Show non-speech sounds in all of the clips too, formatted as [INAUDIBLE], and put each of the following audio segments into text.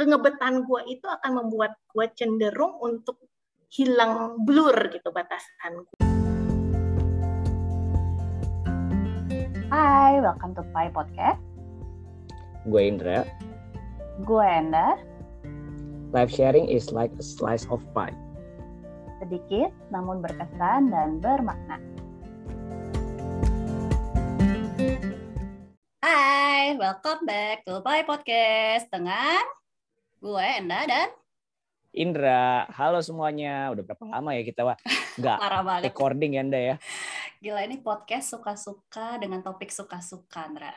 kengebetan gue itu akan membuat gue cenderung untuk hilang blur gitu batasan gue. Hai, welcome to Pai Podcast. Gue Indra. Gue Enda. Live sharing is like a slice of pie. Sedikit namun berkesan dan bermakna. Hai, welcome back to Pai Podcast dengan gue Enda dan Indra. Halo semuanya. Udah berapa lama ya kita nggak [LAUGHS] recording ya Enda ya? Gila ini podcast suka-suka dengan topik suka-suka, Indra.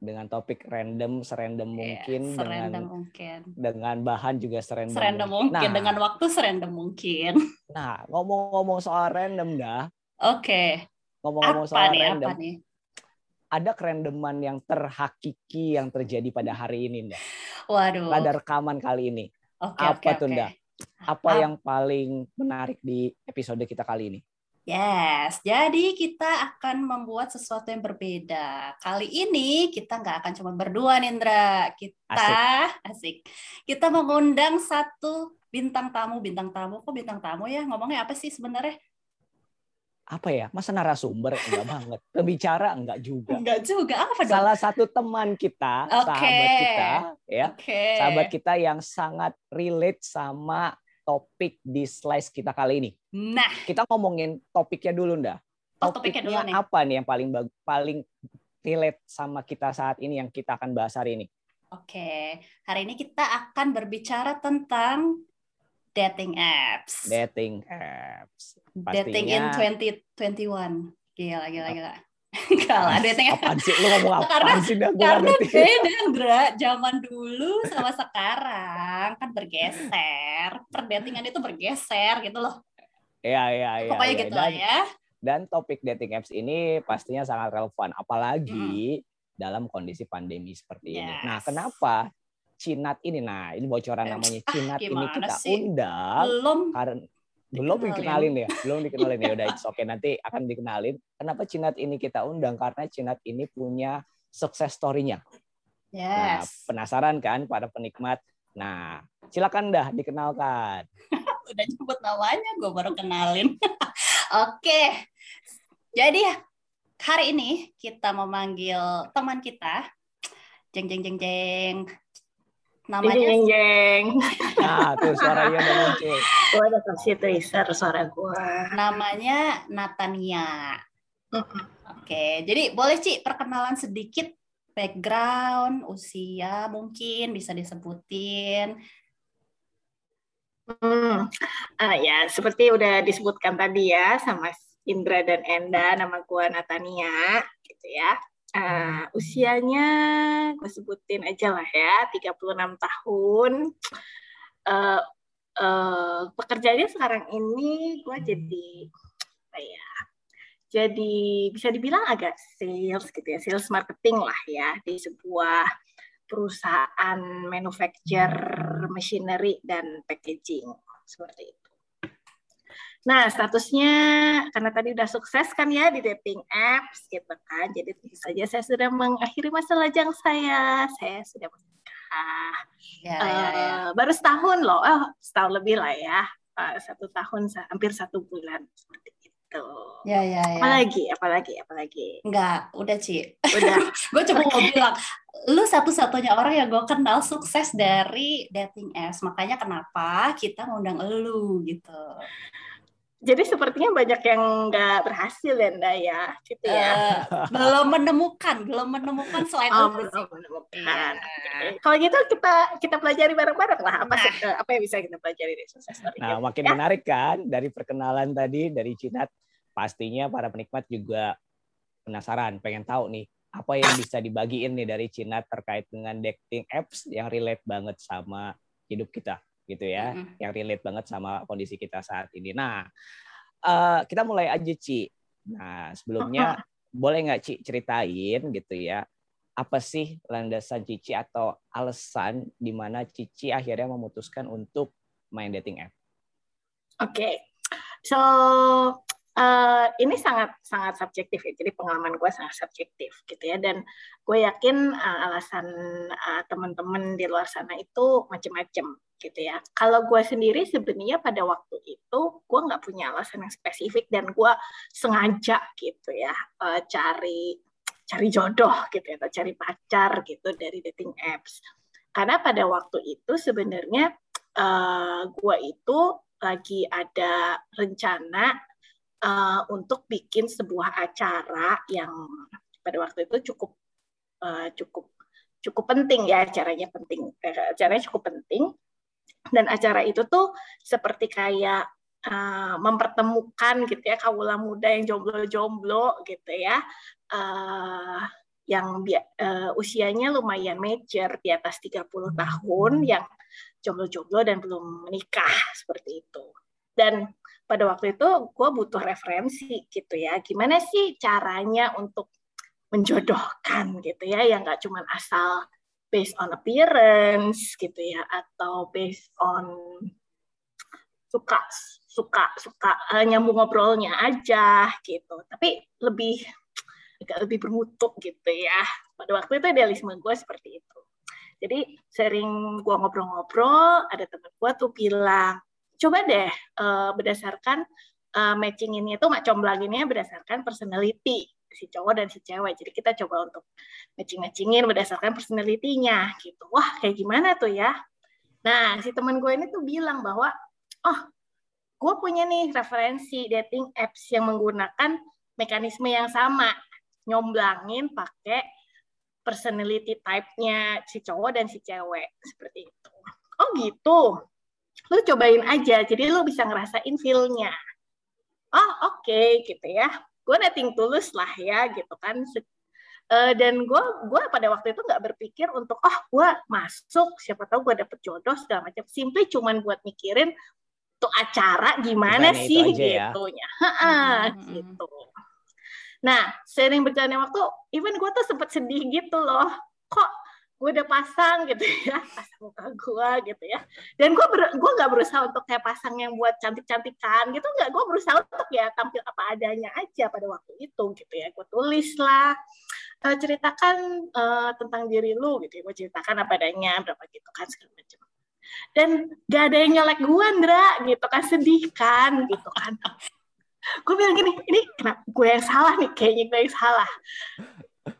Dengan topik random, serandom Iya, mungkin, serandom dengan mungkin. dengan bahan juga serandom, Serandom mungkin, Nah, dengan waktu serandom mungkin. Nah, ngomong-ngomong soal random dah, Oke, ngomong-ngomong apa soal nih, random, apa nih? Ada kerandoman yang terhakiki yang terjadi pada hari ini, Nda. Waduh, Pada rekaman kali ini. oke, apa oke, tuh. Nda? Apa Ap- yang paling menarik di episode kita kali ini? Yes, jadi kita akan membuat sesuatu yang berbeda. Kali ini kita nggak akan cuma berdua, Nindra. Kita asik. Kita mengundang satu bintang tamu, bintang tamu. Kok bintang tamu ya? Ngomongnya apa sih sebenarnya? Apa ya? Masa narasumber? Enggak banget. Pembicara? Enggak juga. Enggak juga. Apa dong? salah satu teman kita, Oke. sahabat kita, ya, Oke. sahabat kita yang sangat relate sama topik di slice kita kali ini. Nah, Kita ngomongin topiknya dulu, ndah. Oh, topiknya dulu nih. apa nih yang paling paling relate sama kita saat ini yang kita akan bahas hari ini? oke. Hari ini kita akan berbicara tentang dating apps. Dating apps. Dating in Pastinya- 2021. Gila, gila, gila. [LAUGHS] Enggak lah, dating apps. Apaan sih? Lu ngomong apaan Karena- sih? Dah, Karena ngerti. beda, Indra. Zaman dulu sama sekarang kan bergeser. Perdatingan itu bergeser gitu loh. Iya, iya, iya. Pokoknya iya. gitu Dan- lah ya. Dan topik dating apps ini pastinya sangat relevan, apalagi dalam kondisi pandemi seperti ini. Yes. Nah, kenapa Cinat ini? Nah, ini bocoran Eh, namanya ah, Cinat ini gimana kita sih? undang Belum karena belum Dikenalin. ya, belum dikenalin ya. Udah, it's okay nanti akan dikenalin. Kenapa Cinat ini kita undang? Karena Cinat ini punya sukses story-nya. Nah, yes. penasaran kan para penikmat? Nah, silakan dah dikenalkan. [LAUGHS] Udah nyebut namanya, gue baru kenalin. [LAUGHS] Oke. Jadi hari ini kita memanggil teman kita. Jeng jeng jeng jeng. Namanya Jeng jeng. [LAUGHS] Nah, tuh suaranya udah muncul. Gue udah kasih teaser suara gue. namanya Natania. Oke, jadi boleh Ci perkenalan sedikit background, usia mungkin bisa disebutin. Hmm. Ah, ya, seperti udah disebutkan tadi ya sama Indra dan Enda, nama gue Natania, gitu ya. Ah, usianya gue sebutin aja lah ya, 36 tahun. Eh, eh, pekerjaannya sekarang ini gue jadi apa ya? Jadi bisa dibilang agak sales gitu ya, sales marketing lah ya di sebuah perusahaan manufacture machinery dan packaging seperti itu. Nah, statusnya karena tadi udah sukses kan ya di dating apps gitu kan. Jadi tentu saja saya sudah mengakhiri masa lajang saya. Saya sudah menikah. Ya, ya, ya. Eh, baru setahun loh. Oh, setahun lebih lah ya. Eh, satu tahun hampir satu bulan seperti itu. Ya, ya, ya. Apalagi, apalagi, apalagi. Enggak, udah Ci. Udah. [LAUGHS] gue cuma mau bilang, lu satu-satunya orang yang gue kenal sukses dari dating apps. Makanya kenapa kita ngundang lu gitu. Jadi sepertinya banyak yang nggak berhasil ya, Nda, ya, gitu ya. Eh, belum menemukan, belum menemukan selain Oh, belum menemukan. Iya. Kalau gitu kita kita pelajari bareng-bareng lah apa Nah. eh, apa yang bisa kita pelajari dari sukses story. Nah, makin Ya. menarik kan dari perkenalan tadi dari Cinat. Pastinya para penikmat juga penasaran, pengen tahu nih apa yang bisa dibagiin nih dari Cinat terkait dengan dating apps yang relate banget sama hidup kita gitu ya, Mm-mm. yang relate banget sama kondisi kita saat ini. Nah, eh, kita mulai aja Ci. Nah, sebelumnya boleh nggak Ci ceritain gitu ya, apa sih landasan Cici atau alasan di mana Cici akhirnya memutuskan untuk main dating app? Oke. So uh, ini sangat sangat subjektif ya. Jadi pengalaman gue sangat subjektif gitu ya. Dan gue yakin uh, alasan uh, teman-teman di luar sana itu macam-macam gitu ya. Kalau gue sendiri sebenarnya pada waktu itu gue nggak punya alasan yang spesifik dan gue sengaja gitu ya uh, cari cari jodoh gitu ya atau cari pacar gitu dari dating apps. Karena pada waktu itu sebenarnya uh, gue itu lagi ada rencana uh, untuk bikin sebuah acara yang pada waktu itu cukup uh, cukup cukup penting ya acaranya penting acaranya cukup penting dan acara itu tuh seperti kayak uh, mempertemukan gitu ya kawula muda yang jomblo-jomblo gitu ya uh, yang uh, usianya lumayan mature di atas 30 tahun yang jomblo-jomblo dan belum menikah seperti itu. Dan pada waktu itu gue butuh referensi gitu ya, gimana sih caranya untuk menjodohkan gitu ya, yang nggak cuma asal based on appearance gitu ya, atau based on suka suka suka uh, nyambung ngobrolnya aja gitu, tapi lebih agak lebih bermutu gitu ya. Pada waktu itu idealisme gue seperti itu. Jadi sering gue ngobrol-ngobrol, ada teman gue tuh bilang, coba deh uh, berdasarkan uh, matching ini itu mak comblanginnya berdasarkan personality si cowok dan si cewek. Jadi kita coba untuk matching-matchingin berdasarkan personality-nya gitu. Wah, kayak gimana tuh ya? Nah, si teman gue ini tuh bilang bahwa, oh, gue punya nih referensi dating apps yang menggunakan mekanisme yang sama, nyomblangin pakai personality type-nya si cowok dan si cewek seperti itu. Oh gitu. Lu cobain aja, jadi lu bisa ngerasain feel-nya. Oh oke okay, gitu ya. Gue netting tulus lah ya gitu kan. Uh, dan gue gue pada waktu itu nggak berpikir untuk oh gue masuk siapa tahu gue dapet jodoh segala macam simply cuman buat mikirin tuh acara gimana Bukannya sih ya. gitunya ya? hmm. gitu Nah, sering berjalannya waktu, even gue tuh sempet sedih gitu loh. Kok gue udah pasang gitu ya, [LAUGHS] pasang muka gue gitu ya. Dan gue ber, gue nggak berusaha untuk kayak pasang yang buat cantik-cantikan gitu, nggak. Gue berusaha untuk ya tampil apa adanya aja pada waktu itu gitu ya. Gue tulis lah, uh, ceritakan uh, tentang diri lu gitu ya. Gue ceritakan apa adanya, berapa gitu kan segala macam dan gak ada yang nyolek gue Andra gitu kan sedih kan gitu kan gue bilang gini ini kenapa gue yang salah nih kayaknya gue yang salah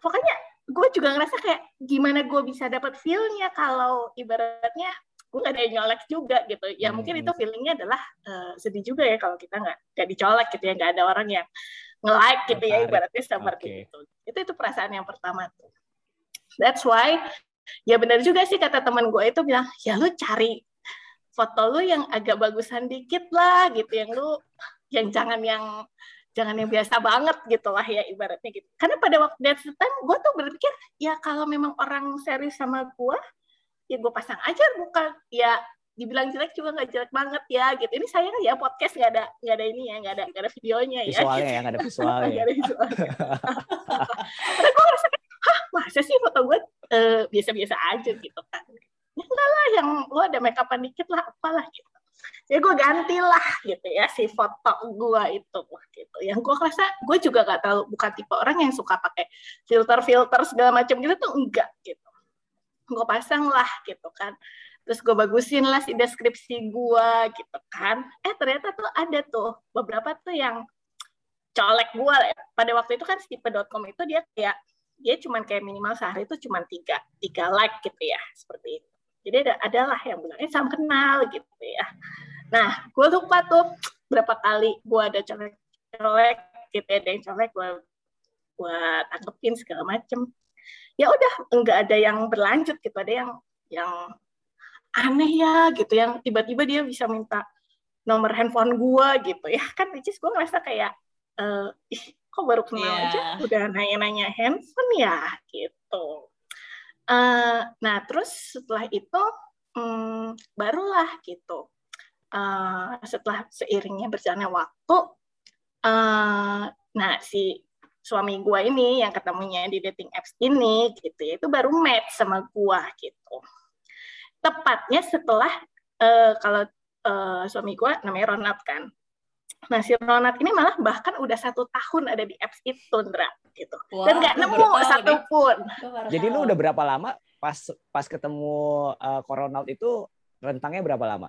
pokoknya gue juga ngerasa kayak gimana gue bisa dapat feelnya kalau ibaratnya gue gak ada yang nyolek juga gitu. Ya hmm. mungkin itu feelingnya adalah uh, sedih juga ya kalau kita nggak nggak dicolek gitu ya nggak ada orang yang nge-like gitu ya ibaratnya seperti okay. itu itu itu perasaan yang pertama tuh. That's why ya benar juga sih kata teman gue itu bilang ya lu cari foto lu yang agak bagusan dikit lah gitu. Yang lu yang jangan yang jangan yang biasa banget gitu lah ya ibaratnya gitu. Karena pada waktu that time gue tuh berpikir ya kalau memang orang serius sama gue ya gue pasang aja bukan ya dibilang jelek juga nggak jelek banget ya gitu. Ini sayang ya podcast nggak ada nggak ada ini ya nggak ada nggak ada videonya ya. Visualnya ya nggak ada visualnya nggak ada visualnya. Karena gue ngerasa hah masa sih foto gue uh, biasa-biasa aja gitu kan? Ya enggak lah yang lo ada make upan dikit lah apalah gitu ya gue gantilah gitu ya si foto gue itu gitu. Yang gue rasa gue juga gak tahu bukan tipe orang yang suka pakai filter filter segala macam gitu tuh enggak gitu. Gue pasang lah gitu kan. Terus gue bagusin lah si deskripsi gue gitu kan. Eh ternyata tuh ada tuh beberapa tuh yang colek gue pada waktu itu kan stipe.com itu dia kayak dia cuman kayak minimal sehari itu cuman tiga tiga like gitu ya seperti itu. Jadi ada adalah yang bilang eh sama kenal gitu ya Nah, gue lupa tuh berapa kali gue ada colek-colek gitu ya, ada yang colek gue gue tangkepin segala macem. Ya udah, nggak ada yang berlanjut gitu, ada yang yang aneh ya gitu, yang tiba-tiba dia bisa minta nomor handphone gue gitu ya [LAUGHS] kan, which is gue ngerasa kayak uh, ih kok baru kenal yeah. aja udah nanya-nanya handphone ya gitu. Uh, nah terus setelah itu um, barulah gitu uh, setelah seiringnya berjalannya waktu, uh, nah si suami gue ini yang ketemunya di dating apps ini gitu ya, itu baru match sama gue gitu. Tepatnya setelah uh, kalau uh, suami gue namanya Ronald kan, Nah, si Ronald ini malah bahkan udah satu tahun ada di apps itu, Ndra. Gitu. Wah, Dan nggak nemu baru tahu satu nih. pun. Gua baru Jadi lu udah berapa lama pas pas ketemu uh, Coronald itu rentangnya berapa lama?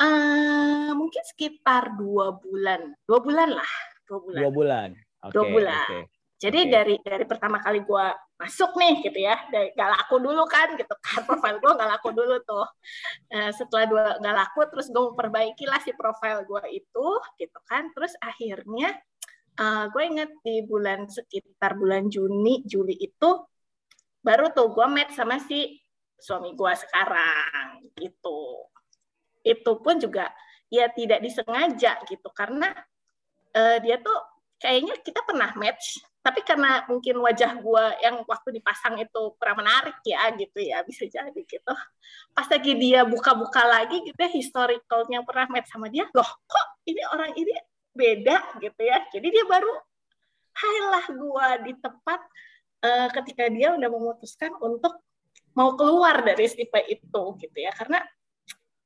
Eh, mungkin sekitar dua bulan. Dua bulan lah. Dua bulan. Dua bulan. Oke. Dua bulan. oke. Jadi Oke. dari dari pertama kali gue masuk nih gitu ya, dari gak laku dulu kan gitu kan [LAUGHS] profil gue gak laku dulu tuh. Eh, setelah dua gak laku, terus gue memperbaiki lah si profil gue itu gitu kan. Terus akhirnya gue inget di bulan sekitar bulan Juni Juli itu baru tuh gue match sama si suami gue sekarang gitu. Itu pun juga ya tidak disengaja gitu. Karena eh, dia tuh kayaknya kita pernah match tapi karena mungkin wajah gue yang waktu dipasang itu kurang menarik ya gitu ya bisa jadi gitu. Pas lagi dia buka-buka lagi gitu ya historicalnya pernah match sama dia loh kok ini orang ini beda gitu ya. Jadi dia baru hai lah gue di tempat eh, ketika dia udah memutuskan untuk mau keluar dari stipe itu gitu ya. Karena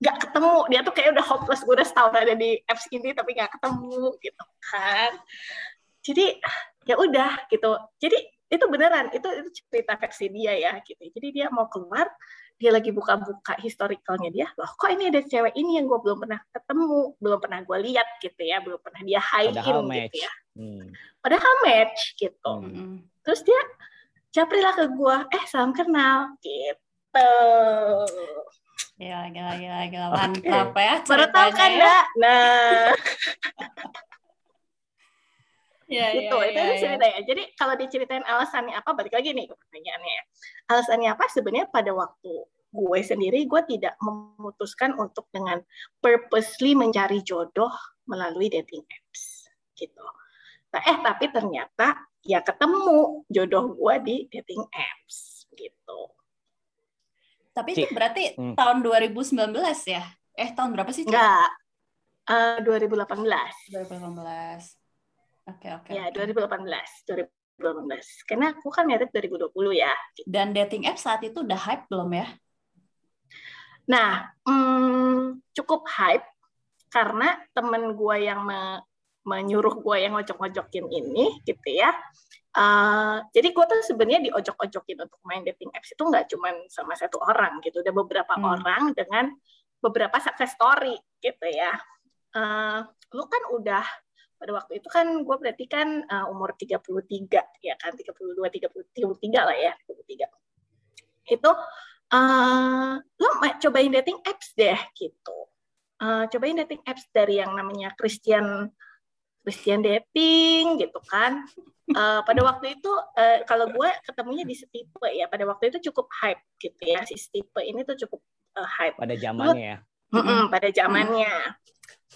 nggak ketemu. Dia tuh kayak udah hopeless. Gue udah setahun ada di apps ini tapi nggak ketemu gitu kan. Jadi ya udah gitu. Jadi itu beneran. Itu itu cerita versi dia ya gitu. Jadi dia mau keluar dia lagi buka-buka historicalnya dia. Loh kok ini ada cewek ini yang gue belum pernah ketemu belum pernah gue lihat gitu ya. Belum pernah dia high in match. gitu ya. Hmm. padahal match gitu. Hmm. Terus dia japri lah ke gue eh salam kenal gitu Gila, gila, gila, gila. Mantap ya baru tahu kan ya. Nah [LAUGHS] Iya, iya, gitu. Itu iya, aja iya. ceritanya jadi kalau diceritain alasannya apa balik lagi nih ke pertanyaannya. Alasannya apa? Sebenarnya pada waktu gue sendiri gue tidak memutuskan untuk dengan purposely mencari jodoh melalui dating apps. Gitu. Nah, eh tapi ternyata ya ketemu jodoh gue di dating apps. Gitu Tapi itu Cik. berarti Hmm. tahun 2019 ya? Eh, tahun berapa sih? Cik? enggak eh, 2018 2018. Oke, oke. ya oke. 2018 2018 karena aku kan married 2020 ya Dan dating app saat itu udah hype belum ya? Nah, hmm, cukup hype karena temen gue yang me- menyuruh gue yang ngojok-ngojokin ini, gitu ya. Eh, jadi gue tuh sebenarnya diojok-ojokin untuk main dating apps itu nggak cuma sama satu orang gitu, ada beberapa Hmm. orang dengan beberapa success story gitu ya. Eh, lu kan udah pada waktu itu kan gue berarti kan eh, umur 33 ya kan 32 33 lah ya 33. Itu eh lo cobain dating apps deh gitu. Eh, cobain dating apps dari yang namanya Christian Christian dating gitu kan. Eh, pada waktu itu eh, kalau gue ketemunya di Stipe ya. Pada waktu itu cukup hype gitu ya. Si Stipe ini tuh cukup eh, hype Pada zamannya ya. Mm-mm, pada zamannya.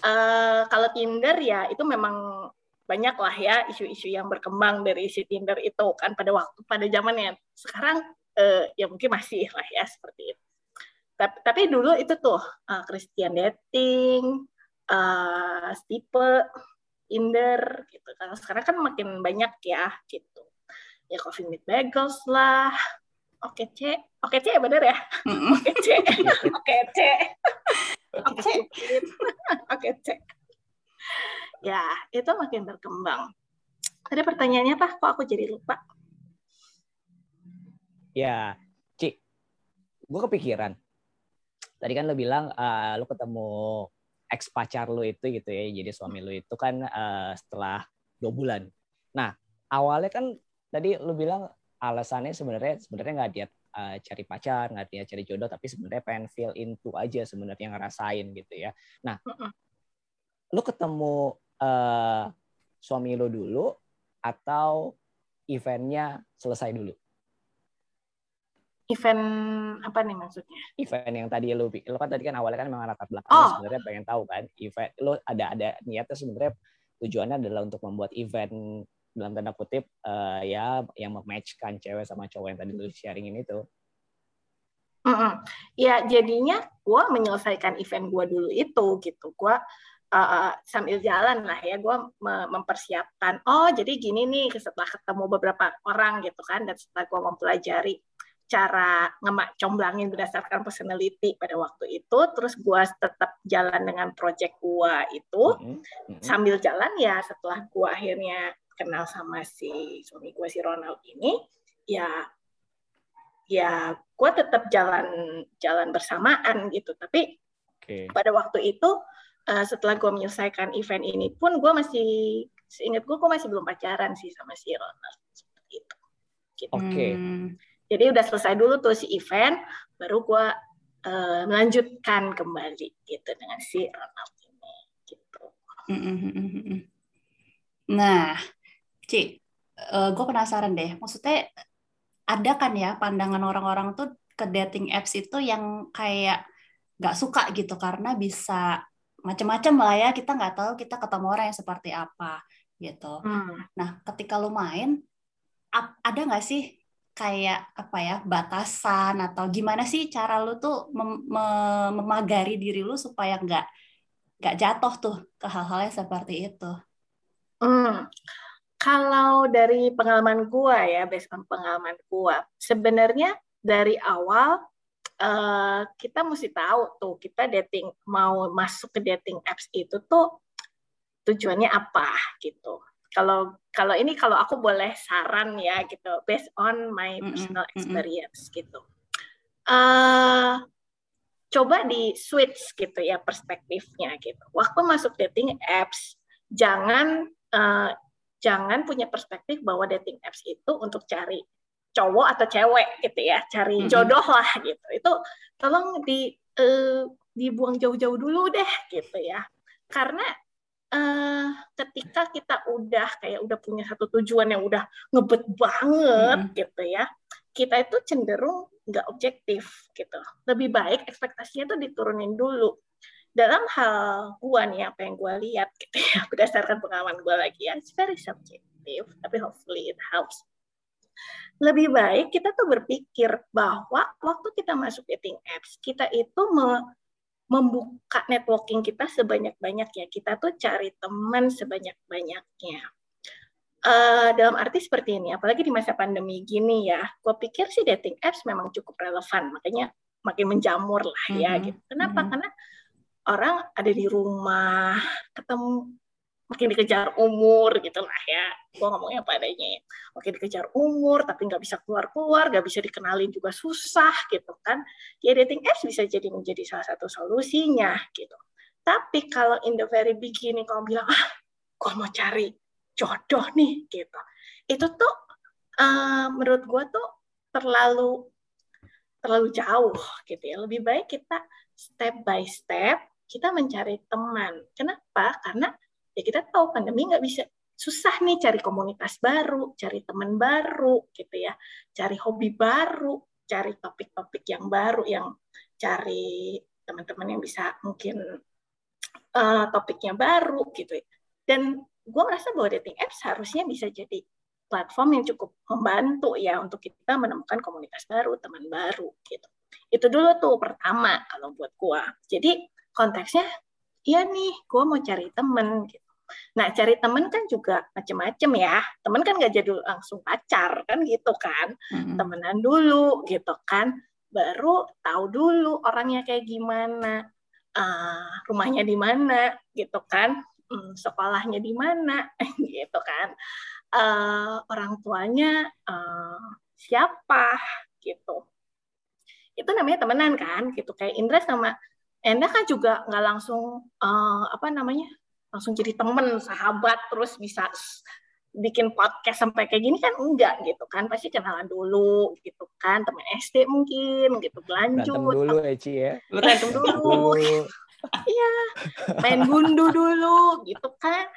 Eh, kalau Tinder ya itu memang banyak lah ya isu-isu yang berkembang dari si Tinder itu kan pada waktu pada zamannya. Sekarang eh, ya mungkin masih lah ya seperti itu. Tapi, tapi dulu itu tuh eh, Christian dating, eh Stipe, Tinder gitu. Kalau sekarang kan makin banyak ya gitu. Ya Coffee Meet Bagels lah. Oke C, oke C bener ya? Oke C, [LAUGHS] oke C. Oke, oke cek. Ya, itu makin berkembang. Tadi pertanyaannya apa? Kok aku jadi lupa? Ya, Cik. Gue kepikiran. Tadi kan lo bilang eh, lo ketemu ex pacar lo itu gitu ya, jadi suami lo itu kan eh, setelah dua bulan. Nah, awalnya kan tadi lo bilang alasannya sebenarnya sebenarnya nggak dia eh, cari pacar, nggak dia cari jodoh, tapi sebenarnya pengen feel into aja sebenarnya ngerasain gitu ya. Nah, lo ketemu eh, suami lo dulu atau eventnya selesai dulu? Event apa nih maksudnya? event yang tadi lo lo kan tadi kan awalnya kan memang latar belakang Oh. sebenarnya pengen tahu kan event lo ada ada niatnya sebenarnya tujuannya adalah untuk membuat event dalam tanda kutip eh, ya yang mematchkan cewek sama cowok yang tadi lo sharingin itu Mm-mm. Ya, jadinya gue menyelesaikan event gue dulu itu gitu. Gue uh, sambil jalan lah ya, gue mempersiapkan. Oh, jadi gini nih setelah ketemu beberapa orang gitu kan, dan setelah gue mempelajari cara ngemak comblangin berdasarkan personality pada waktu itu terus gue tetap jalan dengan project gue itu mm -hmm. sambil jalan ya setelah gue akhirnya kenal sama si suami gue si Ronald ini ya ya gue tetap jalan jalan bersamaan gitu tapi okay. pada waktu itu uh, setelah gue menyelesaikan event ini pun gue masih seingat gue gue masih belum pacaran sih sama si Ronald seperti itu gitu. oke okay. hmm jadi udah selesai dulu tuh si event, baru gue uh, melanjutkan kembali gitu dengan si Ronald ini. Gitu. Nah, Ci, uh, eh, gue penasaran deh. Maksudnya ada kan ya pandangan orang-orang tuh ke dating apps itu yang kayak nggak suka gitu karena bisa macam-macam lah ya kita nggak tahu kita ketemu orang yang seperti apa gitu. Hmm. Nah, ketika lu main, ada nggak sih kayak apa ya batasan atau gimana sih cara lu tuh mem mem memagari diri lu supaya nggak nggak jatuh tuh ke hal-hal yang seperti itu? Hmm. Kalau dari pengalaman gua ya, based on pengalaman gua, sebenarnya dari awal uh, kita mesti tahu tuh kita dating mau masuk ke dating apps itu tuh tujuannya apa gitu kalau kalau ini kalau aku boleh saran ya gitu based on my personal experience mm -hmm. gitu. Uh, coba di switch gitu ya perspektifnya gitu. Waktu masuk dating apps jangan uh, jangan punya perspektif bahwa dating apps itu untuk cari cowok atau cewek gitu ya cari jodoh lah gitu. Itu tolong di uh, dibuang jauh-jauh dulu deh gitu ya. Karena uh, ketika kita udah kayak udah punya satu tujuan yang udah ngebet banget hmm. gitu ya, kita itu cenderung nggak objektif gitu. Lebih baik ekspektasinya tuh diturunin dulu. Dalam hal gua nih apa yang gua lihat gitu ya, [LAUGHS] berdasarkan pengalaman gua lagi ya, it's very subjective, tapi hopefully it helps. Lebih baik kita tuh berpikir bahwa waktu kita masuk dating apps, kita itu membuka networking kita sebanyak-banyak ya. Kita tuh cari teman sebanyak-banyaknya. Uh, dalam arti seperti ini, apalagi di masa pandemi gini ya, gue pikir sih dating apps memang cukup relevan, makanya makin menjamur lah ya. Mm -hmm. gitu. Kenapa? Mm -hmm. Karena orang ada di rumah, ketemu makin dikejar umur gitu lah ya. Gue ngomongnya apa adanya ya. Makin dikejar umur tapi nggak bisa keluar keluar nggak bisa dikenalin juga susah gitu kan. Ya dating apps bisa jadi menjadi salah satu solusinya gitu. Tapi kalau in the very beginning kamu bilang ah gue mau cari jodoh nih gitu. Itu tuh uh, menurut gue tuh terlalu terlalu jauh gitu ya. Lebih baik kita step by step kita mencari teman. Kenapa? Karena ya kita tahu pandemi nggak bisa susah nih cari komunitas baru, cari teman baru gitu ya, cari hobi baru, cari topik-topik yang baru, yang cari teman-teman yang bisa mungkin uh, topiknya baru gitu. Ya. Dan gue merasa bahwa dating apps harusnya bisa jadi platform yang cukup membantu ya untuk kita menemukan komunitas baru, teman baru gitu. Itu dulu tuh pertama kalau buat gue. Jadi konteksnya, iya nih, gue mau cari temen gitu Nah, cari temen kan juga macem-macem ya. Temen kan nggak jadi langsung pacar kan gitu kan. Mm-hmm. Temenan dulu gitu kan. Baru tahu dulu orangnya kayak gimana, uh, rumahnya di mana gitu kan, um, sekolahnya di mana [LAUGHS] gitu kan, uh, orang tuanya uh, siapa gitu. Itu namanya temenan kan gitu. Kayak Indra sama Enda kan juga nggak langsung uh, apa namanya langsung jadi temen sahabat terus bisa bikin podcast sampai kayak gini kan enggak gitu kan. Pasti kenalan dulu gitu kan temen SD mungkin gitu lanjut. berantem dulu Eci ya. Berantem dulu. [LAUGHS] Iya main gundu dulu gitu kan.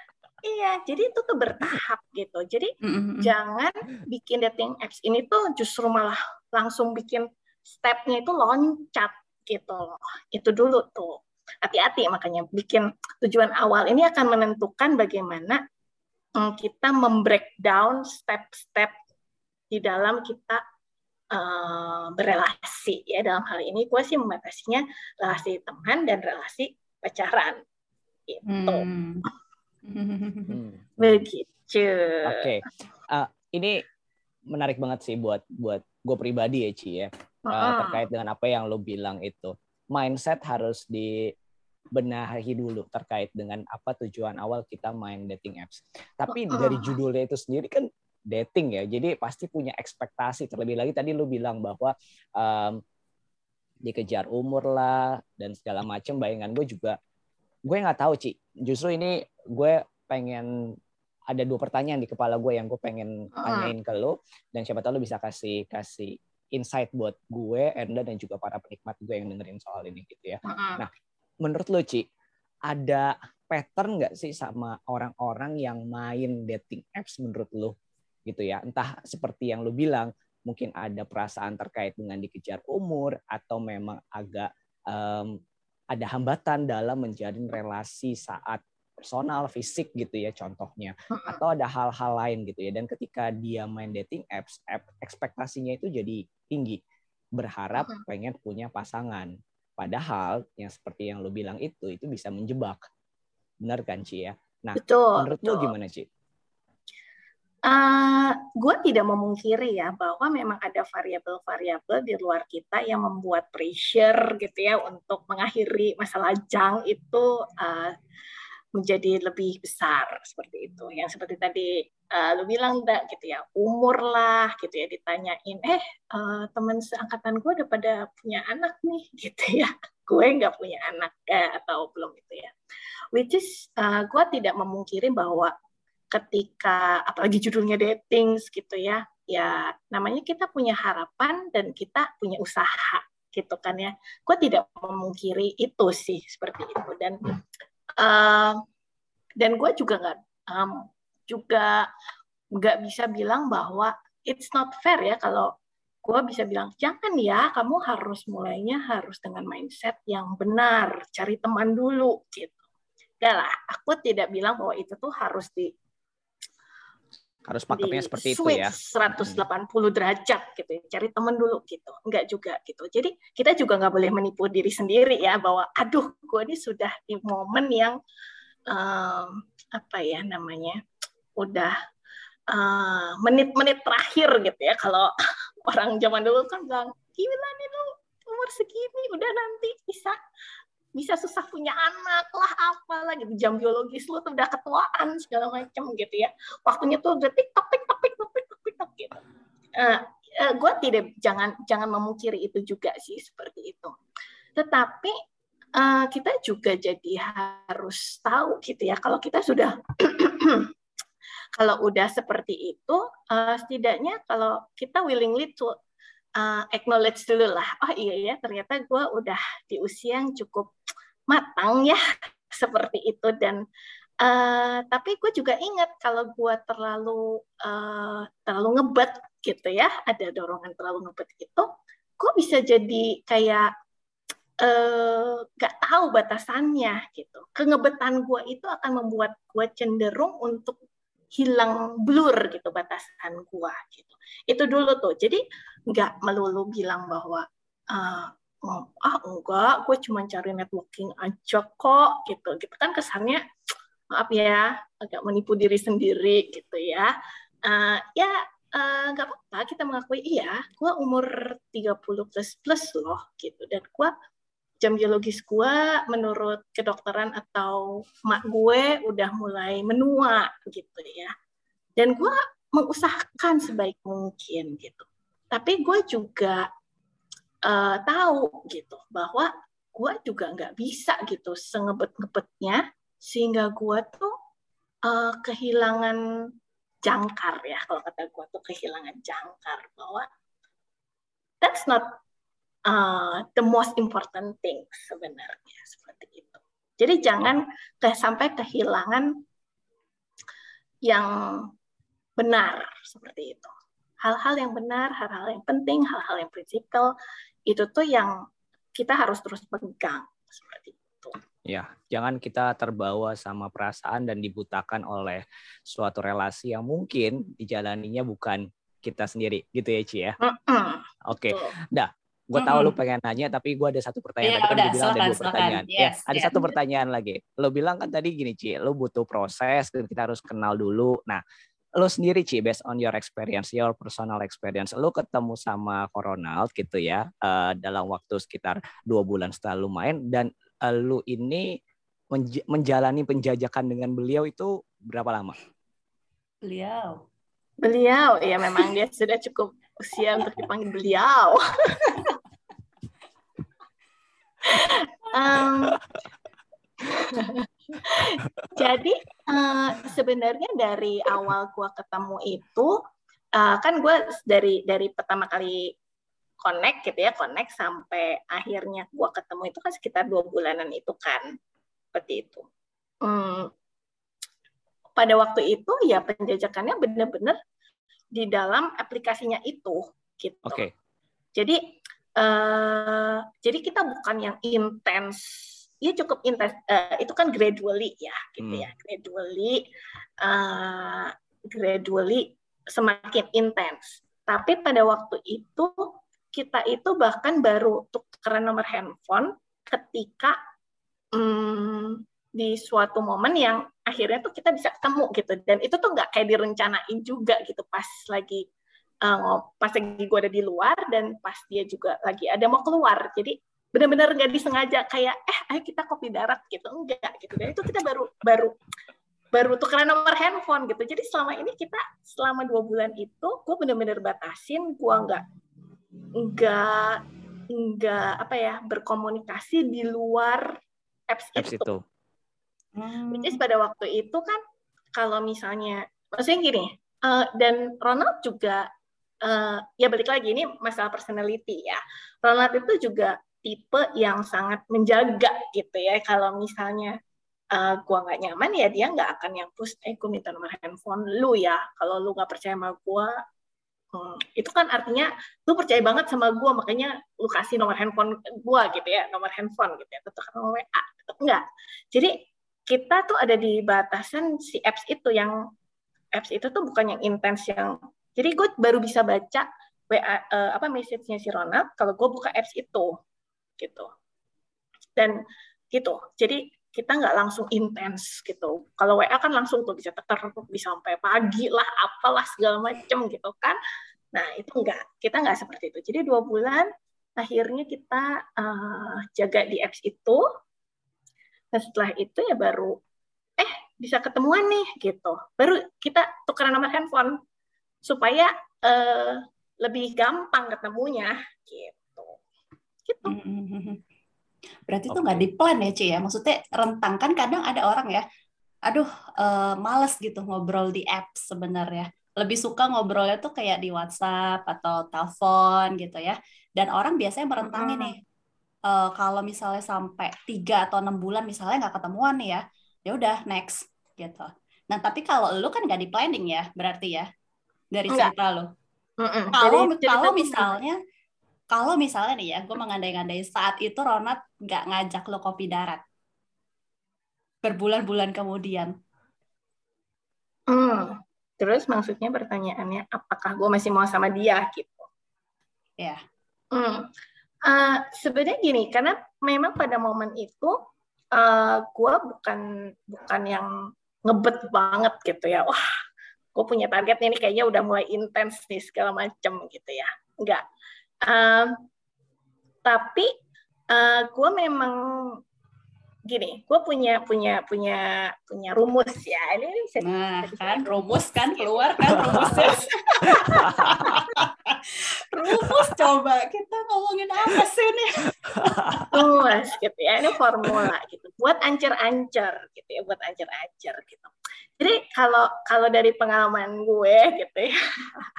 Iya jadi itu tuh bertahap gitu. Jadi mm-hmm. jangan bikin dating apps ini tuh justru malah langsung bikin stepnya itu loncat gitu loh. Itu dulu tuh hati-hati makanya bikin tujuan awal ini akan menentukan bagaimana mm, kita membreakdown step-step di dalam kita uh, berelasi ya. Dalam hal ini gue sih membatasinya relasi teman dan relasi pacaran. Itu hmm. [LAUGHS] begitu. Oke. Okay. uh, ini menarik banget sih buat buat gue pribadi ya Ci ya. Uh, terkait dengan apa yang lo bilang itu. Mindset harus dibenahi dulu terkait dengan apa tujuan awal kita main dating apps. Tapi dari judulnya itu sendiri kan dating ya, jadi pasti punya ekspektasi. Terlebih lagi tadi lo bilang bahwa um, dikejar umur lah dan segala macam. Bayangan gue juga, gue nggak tahu Ci. Justru ini gue pengen ada dua pertanyaan di kepala gue yang gue pengen tanyain ke lo dan siapa tahu lo bisa kasih kasih insight buat gue, Enda dan juga para penikmat gue yang dengerin soal ini gitu ya. Nah, menurut lo Ci, ada pattern nggak sih sama orang-orang yang main dating apps menurut lo gitu ya? Entah seperti yang lo bilang, mungkin ada perasaan terkait dengan dikejar umur atau memang agak um, ada hambatan dalam menjalin relasi saat personal, fisik gitu ya contohnya. Atau ada hal-hal lain gitu ya. Dan ketika dia main dating apps, app, ekspektasinya itu jadi tinggi. Berharap pengen punya pasangan. Padahal yang seperti yang lo bilang itu, itu bisa menjebak. Benar kan Ci ya? Nah, betul, menurut betul. lo gimana Ci? Uh, eh, gue tidak memungkiri ya bahwa memang ada variabel-variabel di luar kita yang membuat pressure gitu ya untuk mengakhiri masalah jang itu uh, menjadi lebih besar seperti itu. Yang seperti tadi uh, lu bilang enggak gitu ya, umur lah gitu ya ditanyain, eh uh, teman seangkatan gue udah pada punya anak nih [LAUGHS] gitu ya, gue nggak punya anak eh, atau belum gitu ya. Which is uh, gue tidak memungkiri bahwa ketika apalagi judulnya dating gitu ya, ya namanya kita punya harapan dan kita punya usaha gitu kan ya. Gue tidak memungkiri itu sih seperti itu dan Dan gue juga nggak um, juga nggak bisa bilang bahwa it's not fair ya kalau gue bisa bilang jangan ya kamu harus mulainya harus dengan mindset yang benar cari teman dulu gitu. Gak lah aku tidak bilang bahwa itu tuh harus di harus paketnya seperti itu ya. 180 derajat gitu ya. cari teman dulu gitu. Enggak juga gitu. Jadi kita juga nggak boleh menipu diri sendiri ya bahwa aduh gue ini sudah di momen yang um, apa ya namanya udah menit-menit uh, terakhir gitu ya. Kalau [LAUGHS] orang zaman dulu kan bilang gila nih lu umur segini udah nanti bisa bisa susah punya anak lah apalah gitu. Jam biologis lu tuh udah ketuaan segala macam gitu ya. Waktunya tuh udah tiktok tiktok tiktok gitu. Uh, uh, gue tidak jangan jangan memungkiri itu juga sih seperti itu. Tetapi uh, kita juga jadi harus tahu gitu ya kalau kita sudah [CLEARS THROAT] kalau udah seperti itu uh, setidaknya kalau kita willingly to uh, acknowledge dulu lah oh iya ya ternyata gue udah di usia yang cukup matang ya [LAUGHS] seperti itu. Dan uh, tapi gue juga ingat kalau gue terlalu uh, terlalu ngebet gitu ya ada dorongan terlalu ngebet itu gue bisa jadi kayak uh, tahu batasannya gitu. Kengebetan gue itu akan membuat gue cenderung untuk hilang blur gitu batasan gue gitu. Itu dulu tuh. Jadi nggak melulu bilang bahwa uh, ah enggak gue cuma cari networking aja kok gitu. Gitu kan kesannya maaf ya agak menipu diri sendiri gitu ya. Uh, ya nggak uh, apa-apa kita mengakui iya gue umur 30 plus plus loh gitu. Dan gue jam biologis gue menurut kedokteran atau mak gue udah mulai menua gitu ya. Dan gue mengusahakan sebaik mungkin gitu. Tapi gue juga uh, tahu gitu bahwa gue juga nggak bisa gitu sengebet-ngebetnya sehingga gue tuh uh, kehilangan jangkar ya kalau kata gue tuh kehilangan jangkar bahwa that's not uh, the most important thing sebenarnya seperti itu. Jadi jangan ke, sampai kehilangan yang benar seperti itu. Hal-hal yang benar, hal-hal yang penting, hal-hal yang prinsipal itu tuh yang kita harus terus pegang seperti itu. Ya, jangan kita terbawa sama perasaan dan dibutakan oleh suatu relasi yang mungkin dijalaninya bukan kita sendiri, gitu ya Ci ya. Mm -mm. Oke, okay. dah gue tahu mm -hmm. lu pengen nanya tapi gue ada satu pertanyaan yeah, tadi kan udah, bilang ada dua pertanyaan yes, ya ada yeah. satu pertanyaan lagi lo bilang kan tadi gini Ci lo butuh proses dan kita harus kenal dulu nah lo sendiri Ci, based on your experience, your personal experience, lo ketemu sama Ronald gitu ya uh, dalam waktu sekitar dua bulan setelah lo main dan uh, lo ini menj menjalani penjajakan dengan beliau itu berapa lama? Beliau. Beliau, ya memang dia sudah cukup usia untuk dipanggil beliau. [LAUGHS] um, Jadi uh, sebenarnya dari awal gua ketemu itu uh, kan gue dari dari pertama kali connect gitu ya connect sampai akhirnya gua ketemu itu kan sekitar dua bulanan itu kan seperti itu. Hmm, pada waktu itu ya penjajakannya benar-benar di dalam aplikasinya itu gitu. Oke. Okay. Jadi uh, jadi kita bukan yang intens ya cukup intens uh, itu kan gradually ya gitu ya. hmm. ya gradually uh, gradually semakin intens tapi pada waktu itu kita itu bahkan baru tukeran nomor handphone ketika um, di suatu momen yang akhirnya tuh kita bisa ketemu gitu dan itu tuh nggak kayak direncanain juga gitu pas lagi uh, pas lagi gue ada di luar dan pas dia juga lagi ada mau keluar. Jadi benar-benar nggak disengaja kayak eh ayo kita kopi darat gitu. Enggak gitu. Dan itu kita baru baru baru tukeran nomor handphone gitu. Jadi selama ini kita selama dua bulan itu gue benar-benar batasin gue nggak nggak nggak apa ya berkomunikasi di luar apps, apps itu, itu. Hmm. which is pada waktu itu kan kalau misalnya maksudnya gini uh, dan Ronald juga uh, ya balik lagi ini masalah personality ya Ronald itu juga tipe yang sangat menjaga gitu ya. Kalau misalnya uh, gua nggak nyaman ya dia nggak akan yang push, eh gua minta nomor handphone lu ya. Kalau lu nggak percaya sama gua, hmm, itu kan artinya lu percaya banget sama gua, makanya lu kasih nomor handphone gua gitu ya, nomor handphone gitu ya, tetap nomor WA, tetap enggak. Jadi kita tuh ada di batasan si apps itu yang apps itu tuh bukan yang intens yang jadi gue baru bisa baca WA uh, eh, apa message-nya si Ronald kalau gue buka apps itu gitu. Dan gitu jadi kita nggak langsung intens gitu. Kalau WA kan langsung tuh bisa teker bisa sampai pagi lah apalah segala macem gitu kan. Nah itu enggak kita nggak seperti itu. Jadi dua bulan akhirnya kita uh, jaga di apps itu. Dan setelah itu ya baru eh bisa ketemuan nih gitu. Baru kita tukeran nomor handphone supaya uh, lebih gampang ketemunya gitu gitu. Berarti itu nggak di plan ya, Ci ya? Maksudnya rentang kan kadang ada orang ya, aduh uh, males gitu ngobrol di app sebenarnya. Lebih suka ngobrolnya tuh kayak di WhatsApp atau telepon gitu ya. Dan orang biasanya merentangin hmm. nih, uh, kalau misalnya sampai tiga atau enam bulan misalnya nggak ketemuan nih ya, ya udah next gitu. Nah tapi kalau lu kan nggak di planning ya, berarti ya dari cerita lu. Kalau kalau misalnya kalau misalnya nih ya, gue mengandai-andai saat itu Ronald nggak ngajak lo kopi darat. Berbulan-bulan kemudian. Hmm. Terus maksudnya pertanyaannya, apakah gue masih mau sama dia gitu? Ya. Yeah. Hmm. Uh, Sebenarnya gini, karena memang pada momen itu uh, eh, gue bukan bukan yang ngebet banget gitu ya. Wah, gue punya target ini kayaknya udah mulai intens nih segala macem gitu ya. Enggak Uh, tapi uh, gue memang gini, gue punya punya punya punya rumus ya. Ini bisa nah, kan rumus kan keluar kan rumusnya. [LAUGHS] rumus coba kita ngomongin apa sih ini? rumus gitu ya. Ini formula gitu. Buat ancer-ancer gitu ya, buat ancer-ancer gitu. Jadi kalau kalau dari pengalaman gue gitu ya,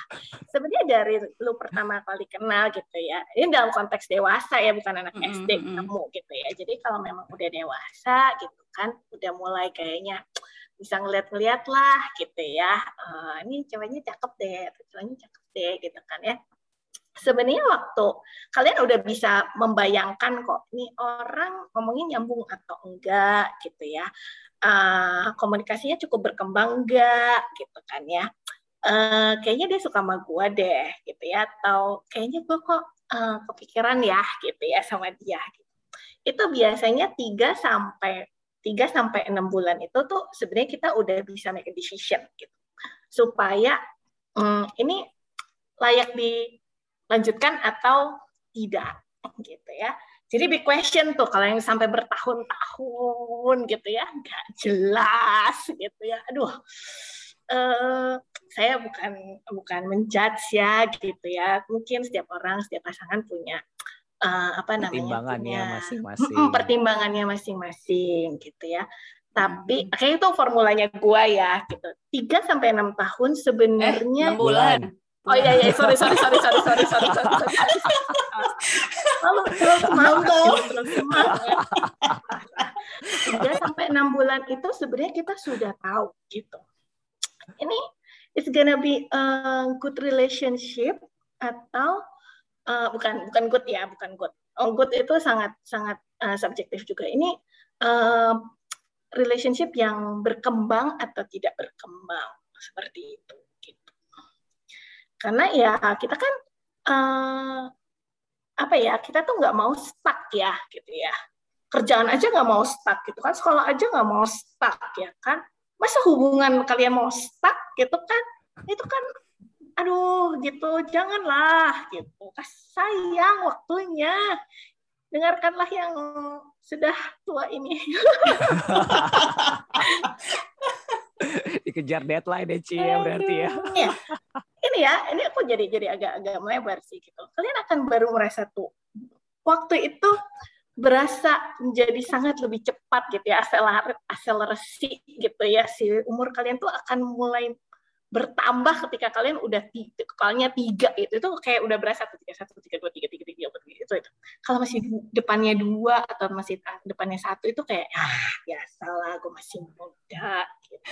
[LAUGHS] sebenarnya dari lu pertama kali kenal gitu ya, ini dalam konteks dewasa ya bukan anak mm -hmm. SD ketemu gitu ya. Jadi kalau memang udah dewasa gitu kan, udah mulai kayaknya bisa ngeliat-ngeliat lah gitu ya. Uh, ini ceweknya cakep deh, ceweknya cakep deh gitu kan ya. Sebenarnya waktu kalian udah bisa membayangkan kok nih orang ngomongin nyambung atau enggak gitu ya. Uh, komunikasinya cukup berkembang enggak gitu kan ya. Uh, kayaknya dia suka sama gue deh gitu ya. Atau kayaknya gue kok uh, kepikiran ya gitu ya sama dia gitu. itu biasanya 3 sampai 3 sampai 6 bulan itu tuh sebenarnya kita udah bisa make a decision gitu. Supaya hmm, ini layak dilanjutkan atau tidak gitu ya. Jadi big question tuh kalau yang sampai bertahun-tahun gitu ya, nggak jelas gitu ya. Aduh, uh, saya bukan bukan menjudge ya gitu ya. Mungkin setiap orang, setiap pasangan punya uh, apa namanya pertimbangannya masing-masing. pertimbangannya masing-masing gitu ya. Tapi hmm. kayak itu formulanya gua ya gitu. 3 sampai enam tahun sebenarnya eh, bulan. Oh iya iya sorry sorry sorry sorry sorry sorry sorry. sorry. Lalu terus semangat. Tiga sampai enam bulan itu sebenarnya kita sudah tahu gitu. Ini it's gonna be a good relationship atau uh, bukan bukan good ya bukan good. Oh good itu sangat sangat uh, subjektif juga. Ini uh, relationship yang berkembang atau tidak berkembang seperti itu karena ya kita kan uh, apa ya kita tuh nggak mau stuck ya gitu ya. Kerjaan aja nggak mau stuck gitu kan sekolah aja nggak mau stuck ya kan. Masa hubungan kalian mau stuck gitu kan? Itu kan aduh gitu janganlah gitu. Sayang waktunya. Dengarkanlah yang sudah tua ini [LAUGHS] dikejar deadline deh Ci ya berarti ya. ya ini ya, ini aku jadi jadi agak-agak melebar sih gitu. Kalian akan baru merasa tuh waktu itu berasa menjadi sangat lebih cepat gitu ya, akseler akselerasi gitu ya. Si umur kalian tuh akan mulai bertambah ketika kalian udah tiga, kepalanya tiga itu itu kayak udah berasa tuh tiga satu tiga dua tiga tiga tiga empat itu itu kalau masih depannya dua atau masih depannya satu itu kayak ah ya salah gue masih muda gitu.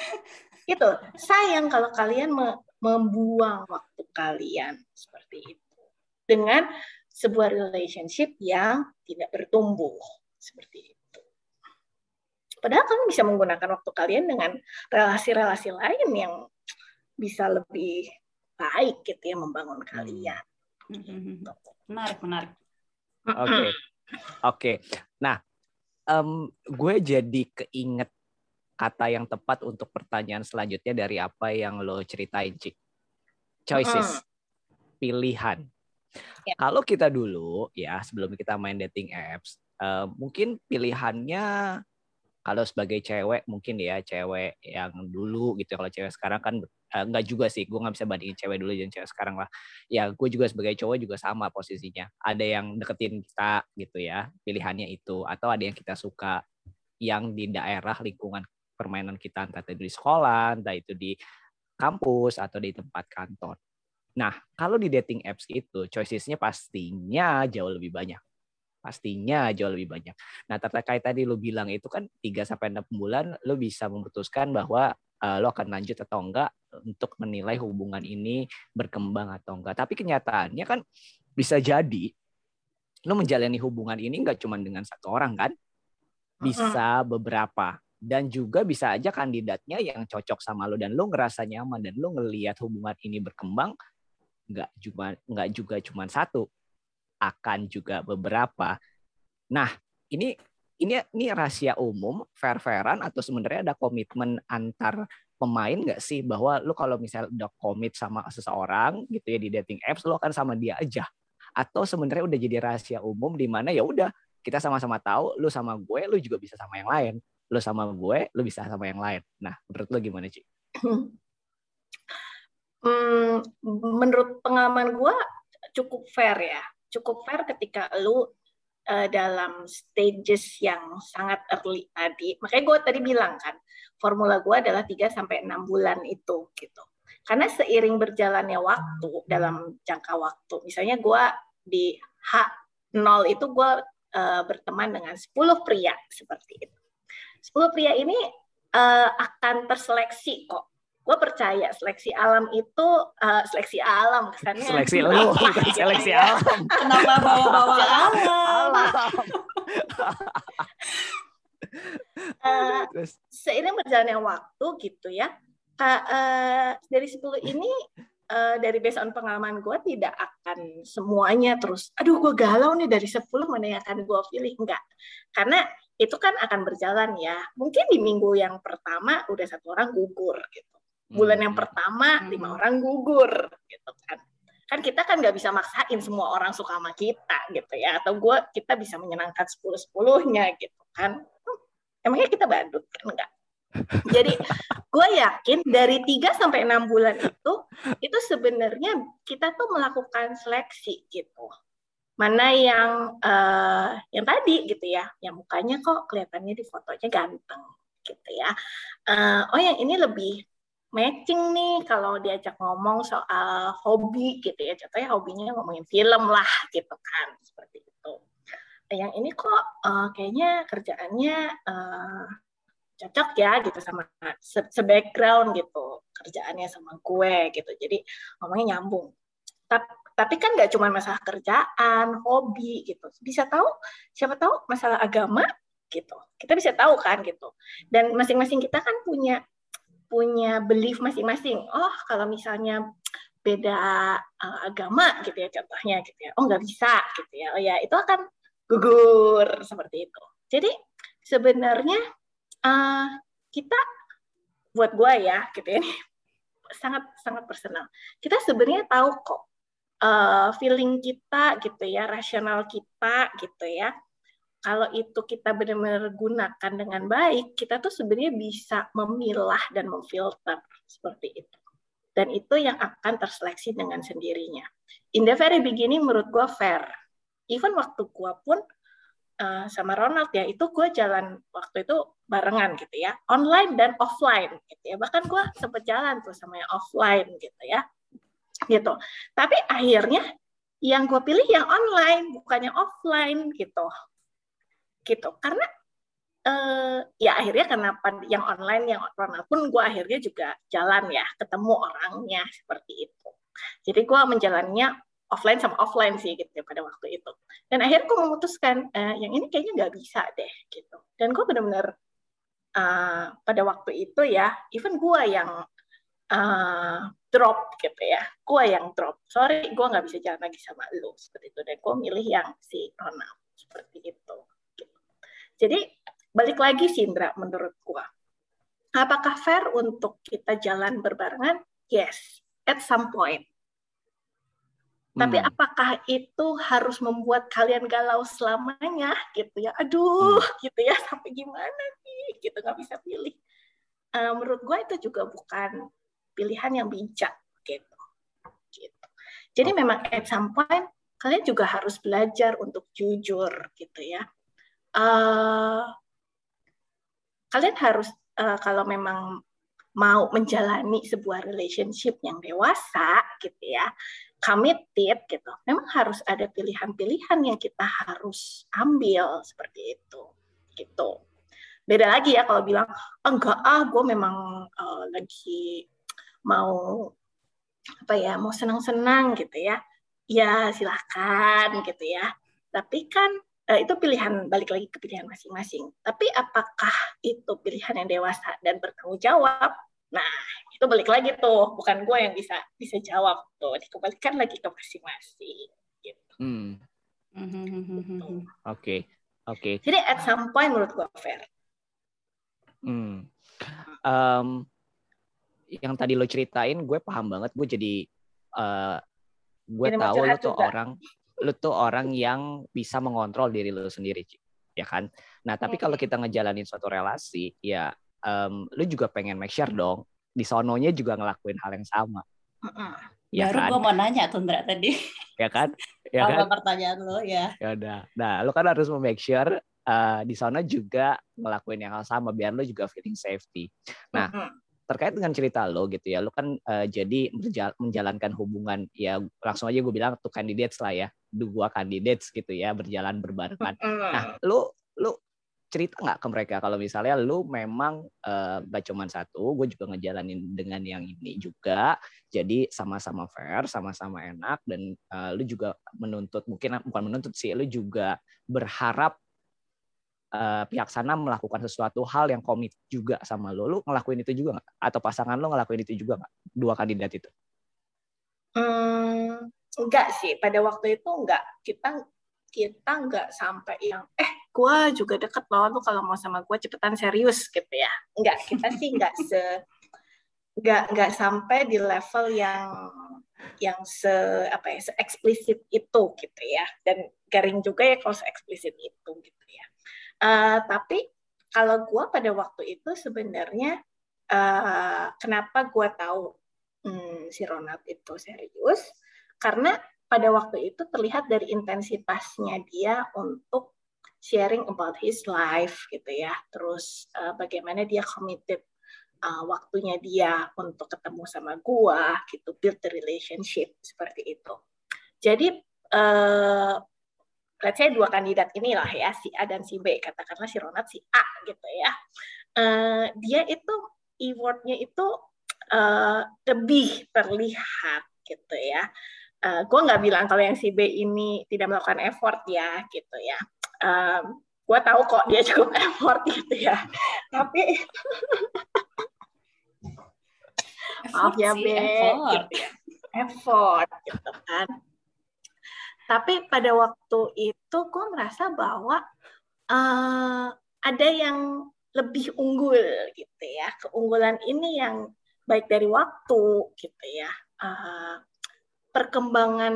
gitu sayang kalau kalian membuang waktu kalian seperti itu dengan sebuah relationship yang tidak bertumbuh seperti itu. Padahal kamu bisa menggunakan waktu kalian dengan relasi-relasi lain yang bisa lebih baik gitu ya membangun kalian. Menarik, menarik. Oke, okay. oke. Okay. Nah, um, gue jadi keinget kata yang tepat untuk pertanyaan selanjutnya dari apa yang lo ceritain, Cik. Choices, pilihan. Ya. Kalau kita dulu ya sebelum kita main dating apps, uh, mungkin pilihannya kalau sebagai cewek mungkin ya cewek yang dulu gitu kalau cewek sekarang kan uh, nggak juga sih gue nggak bisa bandingin cewek dulu dan cewek sekarang lah. Ya gue juga sebagai cowok juga sama posisinya. Ada yang deketin kita gitu ya pilihannya itu. Atau ada yang kita suka yang di daerah lingkungan permainan kita entah itu di sekolah entah itu di kampus atau di tempat kantor. Nah kalau di dating apps itu choicesnya pastinya jauh lebih banyak. Pastinya jauh lebih banyak. Nah, terkait tadi lo bilang itu kan 3 sampai 6 bulan lo bisa memutuskan bahwa uh, lo akan lanjut atau enggak untuk menilai hubungan ini berkembang atau enggak. Tapi kenyataannya kan bisa jadi lo menjalani hubungan ini enggak cuma dengan satu orang kan? Bisa beberapa dan juga bisa aja kandidatnya yang cocok sama lo dan lo ngerasa nyaman dan lo ngelihat hubungan ini berkembang nggak cuma nggak juga cuma satu akan juga beberapa. Nah, ini ini ini rahasia umum, fair-fairan atau sebenarnya ada komitmen antar pemain nggak sih? Bahwa lu kalau misalnya udah komit sama seseorang gitu ya di dating apps lu akan sama dia aja. Atau sebenarnya udah jadi rahasia umum di mana ya udah kita sama-sama tahu lu sama gue lu juga bisa sama yang lain. Lu sama gue lu bisa sama yang lain. Nah menurut lu gimana Ci? [CLEARS THROAT] Hmm, menurut pengalaman gue cukup fair ya. Cukup fair ketika lu uh, dalam stages yang sangat early tadi. Makanya gue tadi bilang kan, formula gue adalah 3 sampai 6 bulan itu gitu. Karena seiring berjalannya waktu dalam jangka waktu, misalnya gue di H0 itu gue uh, berteman dengan 10 pria seperti itu. 10 pria ini uh, akan terseleksi kok gue percaya seleksi alam itu uh, seleksi alam kesannya seleksi [LAUGHS] lu bukan seleksi ya. alam. Kenapa bawa-bawa alam, alam. [LAUGHS] uh, seiring berjalannya waktu gitu ya uh, uh, dari 10 ini uh, dari based on pengalaman gue tidak akan semuanya terus aduh gue galau nih dari 10 mana yang akan gue pilih? Enggak. Karena itu kan akan berjalan ya. Mungkin di minggu yang pertama udah satu orang gugur gitu bulan Hmm. yang pertama lima Hmm. orang gugur gitu kan. Kan kita kan nggak bisa maksain semua orang suka sama kita gitu ya. Atau gue kita bisa menyenangkan sepuluh sepuluhnya gitu kan. Hmm, emangnya kita badut kan? Enggak jadi gue yakin dari 3 sampai enam bulan itu itu sebenarnya kita tuh melakukan seleksi gitu. Mana yang eh, yang tadi gitu ya. Yang mukanya kok kelihatannya di fotonya ganteng gitu ya. Eh, oh yang ini lebih matching nih kalau diajak ngomong soal hobi gitu ya. Contohnya hobinya ngomongin film lah gitu kan seperti itu. Yang ini kok eh, kayaknya kerjaannya eh, cocok ya gitu sama se, se-background gitu. Kerjaannya sama gue gitu. Jadi ngomongnya nyambung. Tapi tapi kan nggak cuma masalah kerjaan hobi gitu. Bisa tahu siapa tahu masalah agama gitu. Kita bisa tahu kan gitu. Dan masing-masing kita kan punya punya belief masing-masing. Oh kalau misalnya beda uh, agama gitu ya contohnya gitu ya. Oh nggak bisa gitu ya. Oh ya itu akan gugur seperti itu. Jadi sebenarnya uh, kita buat gue ya gitu ya sangat sangat personal. Kita sebenarnya tahu kok uh, feeling kita gitu ya rasional kita gitu ya kalau itu kita benar-benar gunakan dengan baik, kita tuh sebenarnya bisa memilah dan memfilter seperti itu. Dan itu yang akan terseleksi dengan sendirinya. In the very beginning menurut gue fair. Even waktu gue pun uh, sama Ronald ya, itu gue jalan waktu itu barengan gitu ya, online dan offline gitu ya. Bahkan gue sempat jalan tuh sama yang offline gitu ya. Gitu. Tapi akhirnya yang gue pilih yang online, bukannya offline gitu gitu. Karena uh, ya akhirnya kenapa yang online yang Ronald pun gue akhirnya juga jalan ya ketemu orangnya seperti itu. Jadi gue menjalannya offline sama offline sih gitu ya pada waktu itu. Dan akhirnya gue memutuskan uh, yang ini kayaknya nggak bisa deh gitu. Dan gue benar-benar uh, pada waktu itu ya even gue yang uh, drop gitu ya. Gue yang drop. Sorry gue nggak bisa jalan lagi sama lo seperti itu. Dan gue milih yang si Ronald seperti itu jadi balik lagi sih Indra menurut gua. Apakah fair untuk kita jalan berbarengan? Yes, at some point. Tapi Hmm. apakah itu harus membuat kalian galau selamanya gitu ya? Aduh, gitu ya [LAUGHS] sampai gimana nih? Gitu nggak bisa pilih. Uh, menurut gua itu juga bukan pilihan yang bijak gitu. gitu. Jadi memang at some point kalian juga harus belajar untuk jujur gitu ya uh, kalian harus uh, kalau memang mau menjalani sebuah relationship yang dewasa gitu ya committed gitu memang harus ada pilihan-pilihan yang kita harus ambil seperti itu gitu. Beda lagi ya kalau bilang enggak ah gue memang uh, lagi mau apa ya mau senang-senang gitu ya. Ya silahkan gitu ya. Tapi kan itu pilihan balik lagi ke pilihan masing-masing. Tapi apakah itu pilihan yang dewasa dan bertanggung jawab? Nah, itu balik lagi tuh, bukan gue yang bisa bisa jawab tuh. Dikembalikan lagi ke masing-masing. Gitu. Hmm. Mhm. Oke, oke. Jadi at some point menurut gue fair. Hmm. Um, yang tadi lo ceritain, gue paham banget. Gue jadi, uh, gue Jadi tahu lo tuh juga. orang, lo tuh orang yang bisa mengontrol diri lo sendiri, ya kan? Nah, tapi kalau Hmm. kita ngejalanin suatu relasi, ya, um, lo juga pengen make sure dong, di sononya juga ngelakuin hal yang sama, ya Baru kan? gue mau nanya tuh Ndra tadi. Ya kan? [LAUGHS] Ya Apa kan? pertanyaan lo ya? Ya udah. Nah, lo kan harus make sure uh, di sana juga ngelakuin yang hal sama biar lo juga feeling safety. Nah, Mm-mm. Terkait dengan cerita lo gitu ya, lo kan uh, jadi menjalankan hubungan ya langsung aja gue bilang tuh candidates lah ya, dua candidates gitu ya berjalan berbarengan. Nah, lo lo cerita nggak ke mereka kalau misalnya lo memang uh, gak cuman satu, gue juga ngejalanin dengan yang ini juga, jadi sama-sama fair, sama-sama enak dan uh, lu juga menuntut mungkin bukan menuntut sih, lu juga berharap uh, pihak sana melakukan sesuatu hal yang komit juga sama lo. Lu ngelakuin itu juga nggak? Atau pasangan lo ngelakuin itu juga nggak? Dua kandidat itu. Hmm, enggak sih, pada waktu itu enggak. Kita kita enggak sampai yang eh gue juga deket loh lu kalau mau sama gue cepetan serius gitu ya. Enggak, kita sih enggak se nggak nggak sampai di level yang yang se apa ya se eksplisit itu gitu ya dan garing juga ya kalau se eksplisit itu gitu uh, tapi kalau gue pada waktu itu sebenarnya uh, kenapa gue tahu hmm, si Ronald itu serius? Karena pada waktu itu terlihat dari intensitasnya dia untuk sharing about his life gitu ya. Terus uh, bagaimana dia committed uh, waktunya dia untuk ketemu sama gua gitu build the relationship seperti itu. Jadi uh, let's say dua kandidat inilah ya si A dan si B katakanlah si Ronald si A gitu ya. Uh, dia itu e-wordnya itu uh, lebih terlihat gitu ya. Uh, gue nggak bilang kalau yang si B ini tidak melakukan effort ya gitu ya. Um, gue tahu kok dia [LAUGHS] cukup effort gitu ya. Tapi maaf ya B effort. Gitu ya. effort gitu kan tapi pada waktu itu gue merasa bahwa uh, ada yang lebih unggul gitu ya. Keunggulan ini yang baik dari waktu gitu ya. Uh, perkembangan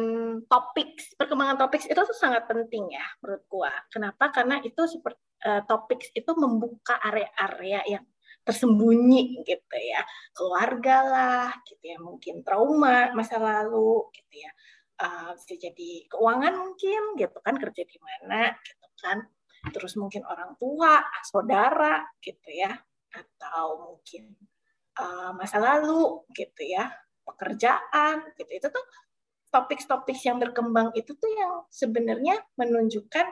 topik perkembangan topik itu tuh sangat penting ya menurut gua. Kenapa? Karena itu seperti uh, topik itu membuka area-area yang tersembunyi gitu ya. Keluarga lah gitu ya mungkin trauma masa lalu gitu ya uh, bisa jadi keuangan mungkin gitu kan kerja di mana gitu kan. Terus mungkin orang tua saudara gitu ya. Atau mungkin uh, masa lalu gitu ya. Pekerjaan gitu. Itu tuh topik-topik yang berkembang itu tuh yang sebenarnya menunjukkan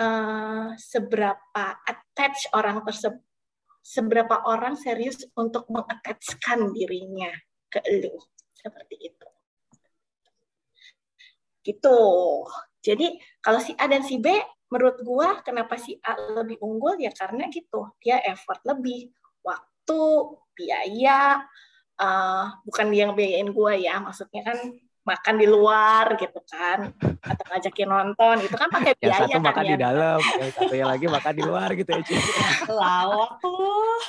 uh, seberapa attach orang tersebut seberapa orang serius untuk mengattachkan dirinya ke lu. Seperti itu gitu. Jadi kalau si A dan si B menurut gua kenapa si A lebih unggul? Ya karena gitu dia effort lebih. Waktu biaya uh, bukan dia yang biayain gua ya maksudnya kan makan di luar gitu kan atau ngajakin nonton itu kan pakai biaya yang satu kan makan ya. di dalam yang satu yang lagi makan di luar gitu ya lawak tuh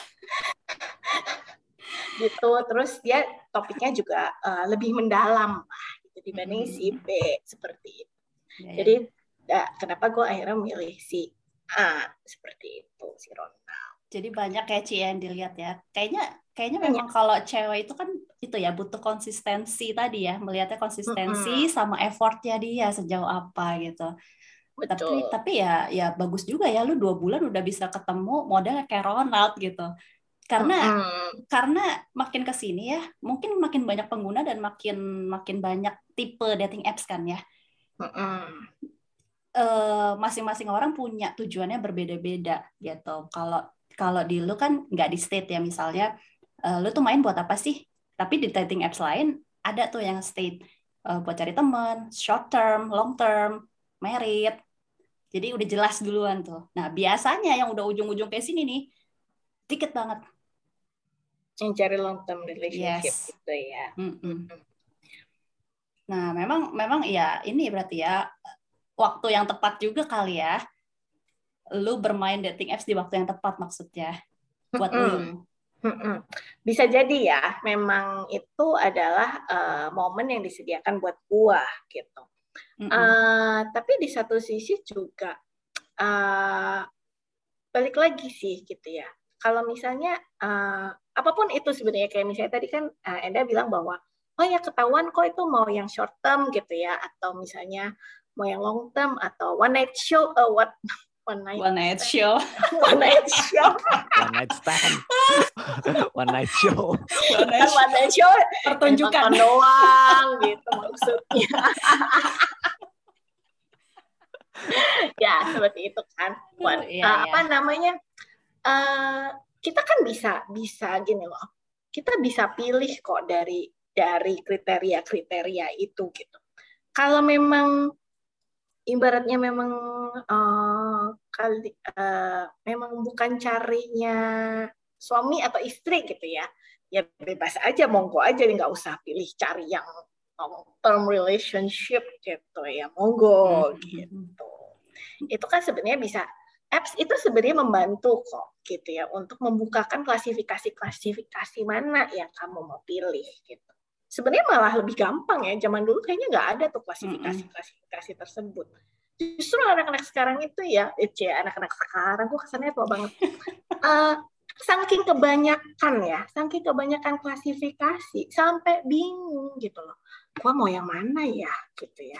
gitu terus dia topiknya juga uh, lebih mendalam dibanding hmm. si B seperti itu ya, ya. jadi ya, kenapa gue akhirnya milih si A seperti itu si Ronald jadi banyak kayak Ci yang dilihat ya kayaknya kayaknya memang kalau cewek itu kan itu ya butuh konsistensi tadi ya melihatnya konsistensi mm -hmm. sama effortnya dia sejauh apa gitu Betul. tapi tapi ya ya bagus juga ya lu dua bulan udah bisa ketemu modelnya kayak Ronald gitu karena mm -hmm. karena makin ke sini ya mungkin makin banyak pengguna dan makin makin banyak tipe dating apps kan ya mm -hmm. uh, masing-masing orang punya tujuannya berbeda-beda gitu kalau kalau di lu kan nggak di state ya misalnya uh, lu tuh main buat apa sih? Tapi di dating apps lain ada tuh yang state uh, buat cari teman, short term, long term, merit. Jadi udah jelas duluan tuh. Nah biasanya yang udah ujung-ujung kayak sini nih, dikit banget. Yang cari long term relationship yes. gitu ya. Mm -mm. Nah memang memang ya ini berarti ya waktu yang tepat juga kali ya. Lu bermain dating apps di waktu yang tepat maksudnya buat mm -mm. lu bisa jadi ya, memang itu adalah uh, momen yang disediakan buat gua gitu. Mm uh, tapi di satu sisi juga uh, balik lagi sih gitu ya. Kalau misalnya uh, apa pun itu sebenarnya kayak misalnya tadi kan uh, Enda bilang bahwa oh ya ketahuan kok itu mau yang short term gitu ya atau misalnya mau yang long term atau one night show uh, what [LAUGHS] one night one night show. [LAUGHS] One night show. One night stand. [LAUGHS] One night show. One night, one night show. pertunjukan. doang gitu maksudnya. Ya seperti itu kan. One, iya, uh, apa namanya uh, kita kan bisa bisa gini loh. Kita bisa pilih kok dari dari kriteria kriteria itu gitu. Kalau memang ibaratnya memang uh, kali uh, memang bukan carinya suami atau istri gitu ya ya bebas aja monggo aja nggak usah pilih cari yang long term relationship gitu ya monggo hmm. gitu. Itu kan sebenarnya bisa apps itu sebenarnya membantu kok gitu ya untuk membukakan klasifikasi-klasifikasi mana yang kamu mau pilih gitu. Sebenarnya malah lebih gampang ya. Zaman dulu kayaknya nggak ada tuh klasifikasi-klasifikasi tersebut. Justru anak-anak sekarang itu ya, eh, anak-anak sekarang, gue kesannya tua banget. Uh, [LAUGHS] saking kebanyakan ya, saking kebanyakan klasifikasi sampai bingung gitu loh. Gua mau yang mana ya gitu ya.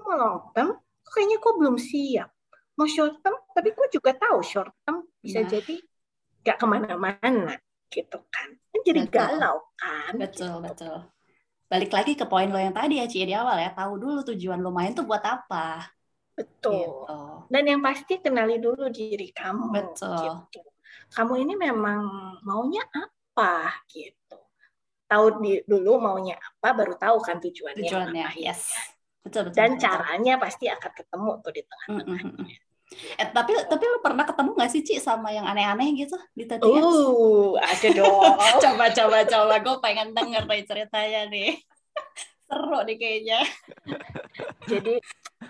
Mau long term, kayaknya gue belum siap. Mau short term, tapi gue juga tahu short term bisa nah. jadi gak ke mana-mana gitu kan. kan jadi betul. galau kan. Betul, gitu. betul. Balik lagi ke poin lo yang tadi ya Ci di awal ya, tahu dulu tujuan lo main tuh buat apa. Betul. Gitu. Dan yang pasti kenali dulu diri kamu. Betul. Gitu kamu ini memang maunya apa gitu. Tahu di, dulu maunya apa, baru tahu kan tujuannya. Tujuannya, apa, yes. Betul, betul. Dan betul. caranya pasti akan ketemu tuh di tengah-tengahnya. Mm -hmm. Eh, tapi tapi lu pernah ketemu gak sih Ci sama yang aneh-aneh gitu di tadi? Uh, ada dong. [LAUGHS] coba coba coba gue pengen denger nih ceritanya nih. [LAUGHS] Seru nih kayaknya. Jadi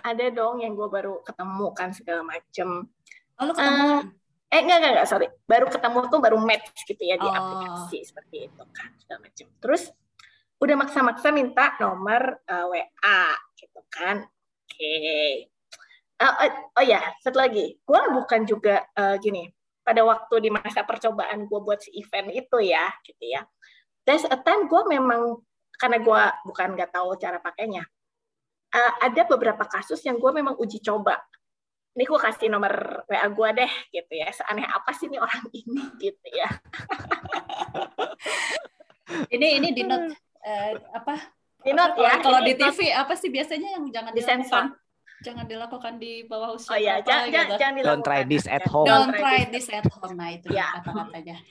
ada dong yang gue baru ketemu kan segala macem. Oh, lu ketemu? Uh, eh enggak enggak enggak sorry baru ketemu tuh baru match gitu ya di oh. aplikasi seperti itu kan segala macam terus udah maksa-maksa minta nomor uh, eh, WA gitu kan oke okay. Uh, uh, oh ya satu lagi. Gue bukan juga uh, gini pada waktu di masa percobaan gue buat si event itu ya gitu ya. There's a time gue memang karena gue bukan nggak tahu cara pakainya uh, ada beberapa kasus yang gue memang uji coba. Ini gue kasih nomor WA gue deh gitu ya. Seaneh apa sih nih orang ini [LAUGHS] gitu ya. Ini ini di note uh, apa? Di note ya kalau di TV apa sih biasanya yang jangan dilakukan jangan dilakukan di bawah usia oh iya jangan, gitu. jangan dilakukan. Don't try this at home. Don't try this at home. Nah itu ya. kata-katanya.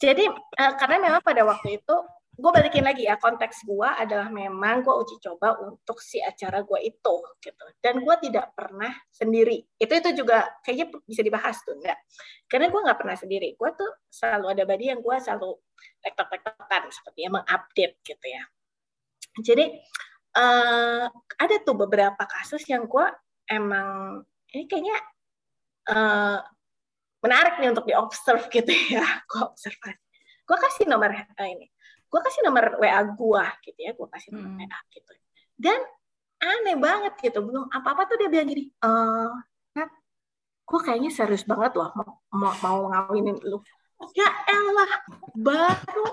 Jadi uh, karena memang pada waktu itu gue balikin lagi ya konteks gue adalah memang gue uji coba untuk si acara gue itu gitu. Dan gue tidak pernah sendiri. Itu itu juga kayaknya bisa dibahas tuh enggak? Karena gue nggak pernah sendiri. Gue tuh selalu ada body yang gue selalu tektok-tektokan seperti yang mengupdate gitu ya. Jadi uh, ada tuh beberapa kasus yang gue emang ini kayaknya uh, menarik nih untuk diobserve gitu ya [LAUGHS] gue observasi. Gue kasih nomor uh, ini gue kasih nomor WA gue gitu ya gue kasih nomor hmm. WA gitu. Dan aneh banget gitu belum apa apa tuh dia bilang gini eh Nat gue kayaknya serius banget loh mau mau, mau ngawinin lu. Ya elah baru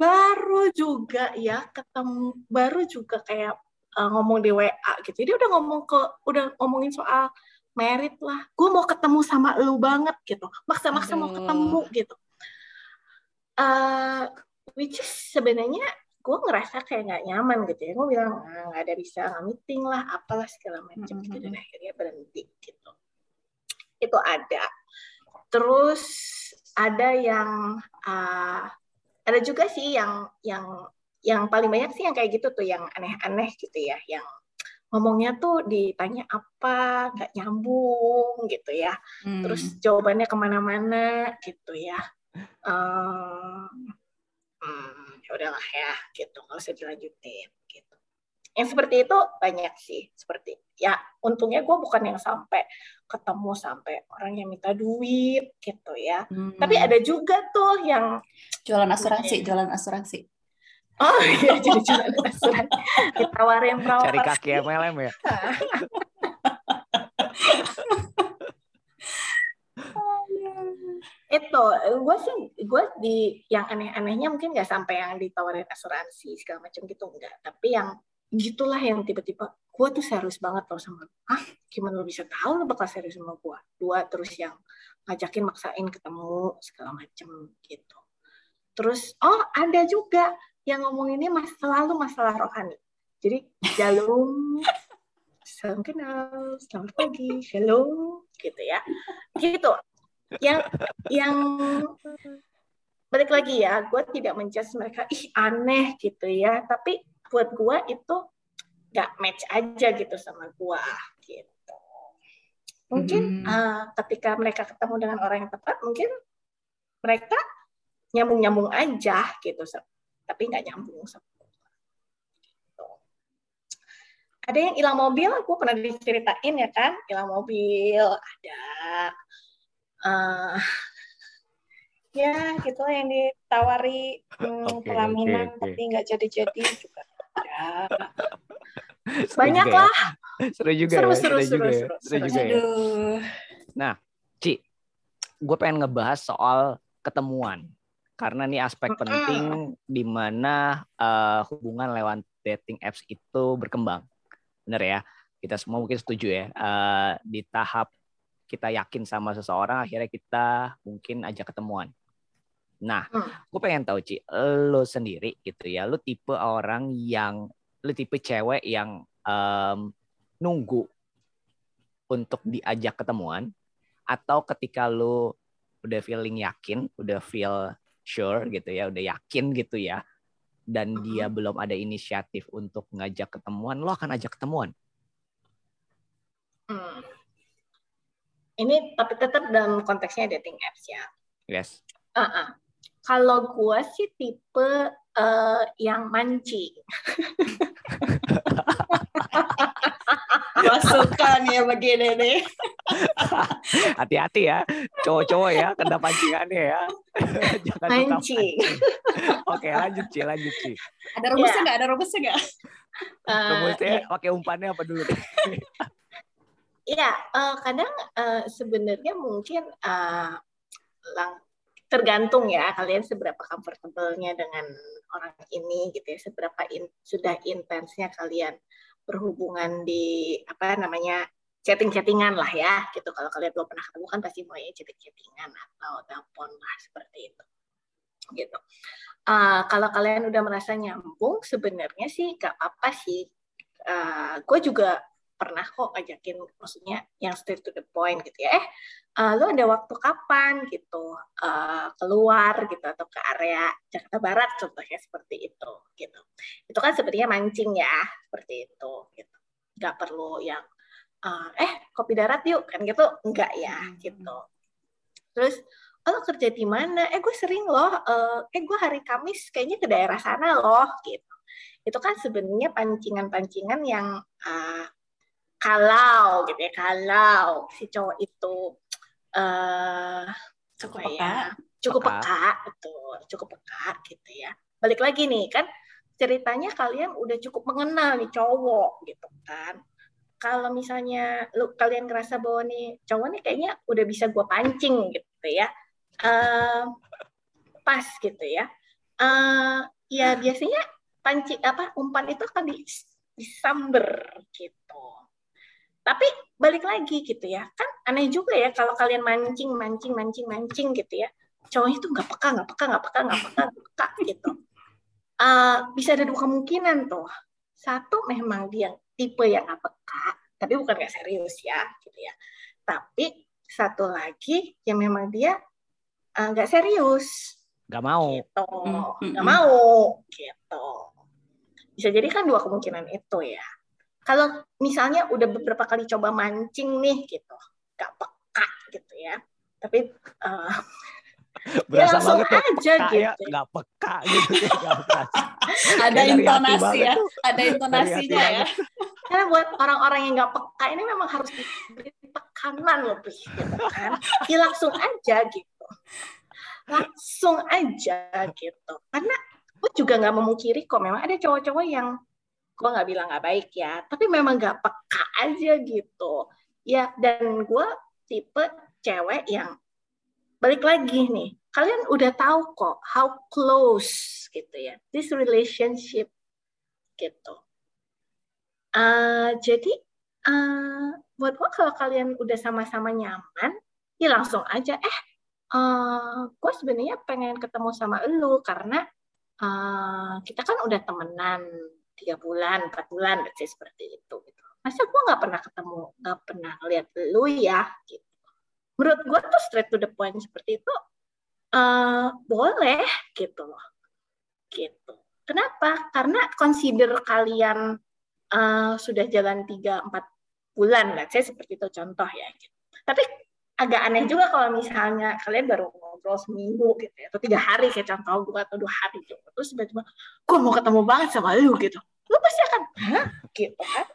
baru juga ya ketemu baru juga kayak uh, ngomong di WA gitu. Dia udah ngomong ke udah ngomongin soal merit lah. Gue mau ketemu sama lu banget gitu. Maksa-maksa mau ketemu gitu. Uh, which is sebenarnya gue ngerasa kayak nggak nyaman gitu ya. Gue bilang ah, nggak ada bisa nggak meeting lah apalah segala macam gitu dan akhirnya berhenti gitu. Itu ada. Terus ada yang uh, ada juga sih yang yang yang paling banyak sih yang kayak gitu tuh yang aneh-aneh gitu ya yang ngomongnya tuh ditanya apa nggak nyambung gitu ya hmm. terus jawabannya ke mana-mana gitu ya um, hmm, ya udahlah ya gitu nggak usah dilanjutin gitu yang seperti itu banyak sih seperti ya untungnya gue bukan yang sampai ketemu sampai orang yang minta duit gitu ya hmm. tapi ada juga tuh yang jualan asuransi ya. jualan asuransi oh. Iya jadi jualan [LAUGHS] asuransi ditawarin perawat cari kaki MLM ya? Itu gue sih gue di yang aneh-anehnya mungkin nggak sampai yang ditawarin asuransi segala macam gitu enggak tapi yang gitulah yang tiba-tiba gue tuh serius banget tau sama ah gimana lo bisa tahu lo bakal serius sama gue dua terus yang ngajakin maksain ketemu segala macam gitu. Terus oh ada juga yang ngomong ini mas selalu masalah rohani. Jadi jalur salam kenal selamat pagi hello gitu ya. Gitu. Yang yang balik lagi ya, gue tidak menjudge mereka ih aneh gitu ya, tapi buat gue itu nggak match aja gitu sama gue gitu. Mungkin hmm. uh, ketika mereka ketemu dengan orang yang tepat, mungkin mereka nyambung-nyambung aja gitu, tapi nggak nyambung sama gitu. Ada yang hilang mobil, gue pernah diceritain ya kan, hilang mobil ada uh, ya gitu lah yang ditawari hmm, Oke, pelaminan oke, oke. tapi nggak jadi-jadi juga ya. [LAUGHS] Seru banyak juga ya. lah Seru juga Seru, ya. seru, juga seru, ya. seru, Seru seru. juga ya. Aduh. Ci, gue pengen ngebahas soal ketemuan. Karena nih aspek penting di mana eh, hubungan lewat dating apps itu berkembang. Bener ya? Kita semua mungkin setuju ya. Eh, di tahap kita yakin sama seseorang, akhirnya kita mungkin ajak ketemuan. Nah, Hmm. gue pengen tahu Ci, lo sendiri gitu ya, lo tipe orang yang, lo tipe cewek yang em, nunggu untuk diajak ketemuan, atau ketika lo udah feeling yakin, udah feel sure gitu ya, udah yakin gitu ya, dan dia belum ada inisiatif untuk ngajak ketemuan, lo akan ajak ketemuan. Hmm. ini tapi tetap dalam konteksnya dating apps ya Yes. Uh-uh. Kalau gue sih tipe eh, yang mancing. [LAUGHS] Masukan ya begini nih. [LAUGHS] Hati-hati ya, cowok-cowok ya, kena pancingannya ya. [LAUGHS] Jangan suka Mancing. Oke, lanjut Ci, lanjut Ci. Ada rumusnya Ya. nggak? Ada rumusnya nggak? [LAUGHS] Eh, Rumusnya pakai umpannya apa dulu? Iya, eh, kadang eh, sebenarnya mungkin eh, lang- tergantung ya kalian seberapa comfortable-nya dengan orang ini gitu ya, seberapa in- sudah intensnya kalian berhubungan di apa namanya chatting-chattingan lah ya gitu. Kalau kalian belum pernah ketemu kan pasti mulai chatting-chattingan atau telepon lah seperti itu. Gitu. Eh, kalau kalian udah merasa nyambung, sebenarnya sih gak apa-apa sih. gue juga pernah kok ajakin maksudnya yang straight to the point gitu ya. Eh eh, lu ada waktu kapan gitu eh, keluar gitu atau ke area Jakarta Barat contohnya seperti itu gitu. Itu kan sebenarnya mancing ya seperti itu gitu. Nggak perlu yang eh, eh kopi darat yuk kan gitu. Enggak ya gitu. Terus oh, lo kerja di mana? Eh gue sering loh eh, eh gue hari Kamis kayaknya ke daerah sana loh gitu. Itu kan sebenarnya pancingan-pancingan yang eh, kalau gitu ya kalau si cowok itu eh Cukup apa peka. ya, cukup Peka. peka betul cukup peka gitu ya. Balik lagi nih kan ceritanya kalian udah cukup mengenal nih cowok gitu kan. Kalau misalnya lu kalian ngerasa bahwa nih cowok nih kayaknya udah bisa gue pancing gitu ya. Eh pas gitu ya. Eh ya biasanya pancing apa umpan itu akan di, disamber gitu tapi balik lagi gitu ya kan aneh juga ya kalau kalian mancing mancing mancing mancing gitu ya. Cowoknya tuh nggak peka nggak peka nggak peka nggak peka nggak peka gitu. Eh, bisa ada dua kemungkinan tuh. Satu memang dia tipe yang nggak peka tapi bukan nggak serius ya gitu ya. Tapi satu lagi yang memang dia eh, nggak serius. Gak mau. gitu. Hmm, nggak hmm, mau gitu. Bisa jadi kan dua kemungkinan itu ya kalau misalnya udah beberapa kali coba mancing nih gitu nggak peka gitu ya tapi eh, [LAUGHS] Berasa langsung banget aja peka ya, gitu. gak peka gitu. Gak berasa. [LAUGHS] Ada Kayak dari hati intonasi ya. tuh. Ada [LAUGHS] intonasinya ya. karena buat orang-orang yang nggak peka ini memang harus diberi tekanan lebih gitu kan ya langsung aja gitu langsung aja gitu karena gue juga nggak memungkiri kok memang ada cowok-cowok yang gue nggak bilang nggak baik ya tapi memang nggak peka aja gitu. Ya dan gue tipe cewek yang balik lagi nih kalian udah tahu kok how close gitu ya this relationship gitu. Eh, jadi eh, buat gue kalau kalian udah sama-sama nyaman ya langsung aja eh eh gue sebenarnya pengen ketemu sama lu karena eh, kita kan udah temenan tiga bulan empat bulan say seperti itu gitu. Masa gue nggak pernah ketemu nggak pernah lihat lu ya gitu. Menurut gue tuh straight to the point seperti itu eh boleh gitu loh. Gitu. Kenapa? Karena consider kalian eh, sudah jalan tiga empat bulan let's say seperti itu contoh ya gitu. tapi agak aneh juga kalau misalnya kalian baru ngobrol seminggu gitu ya, atau tiga hari kayak contoh gue atau dua hari gitu. Terus tiba-tiba gue mau ketemu banget sama lu gitu. Lu pasti akan hah? Gitu kan?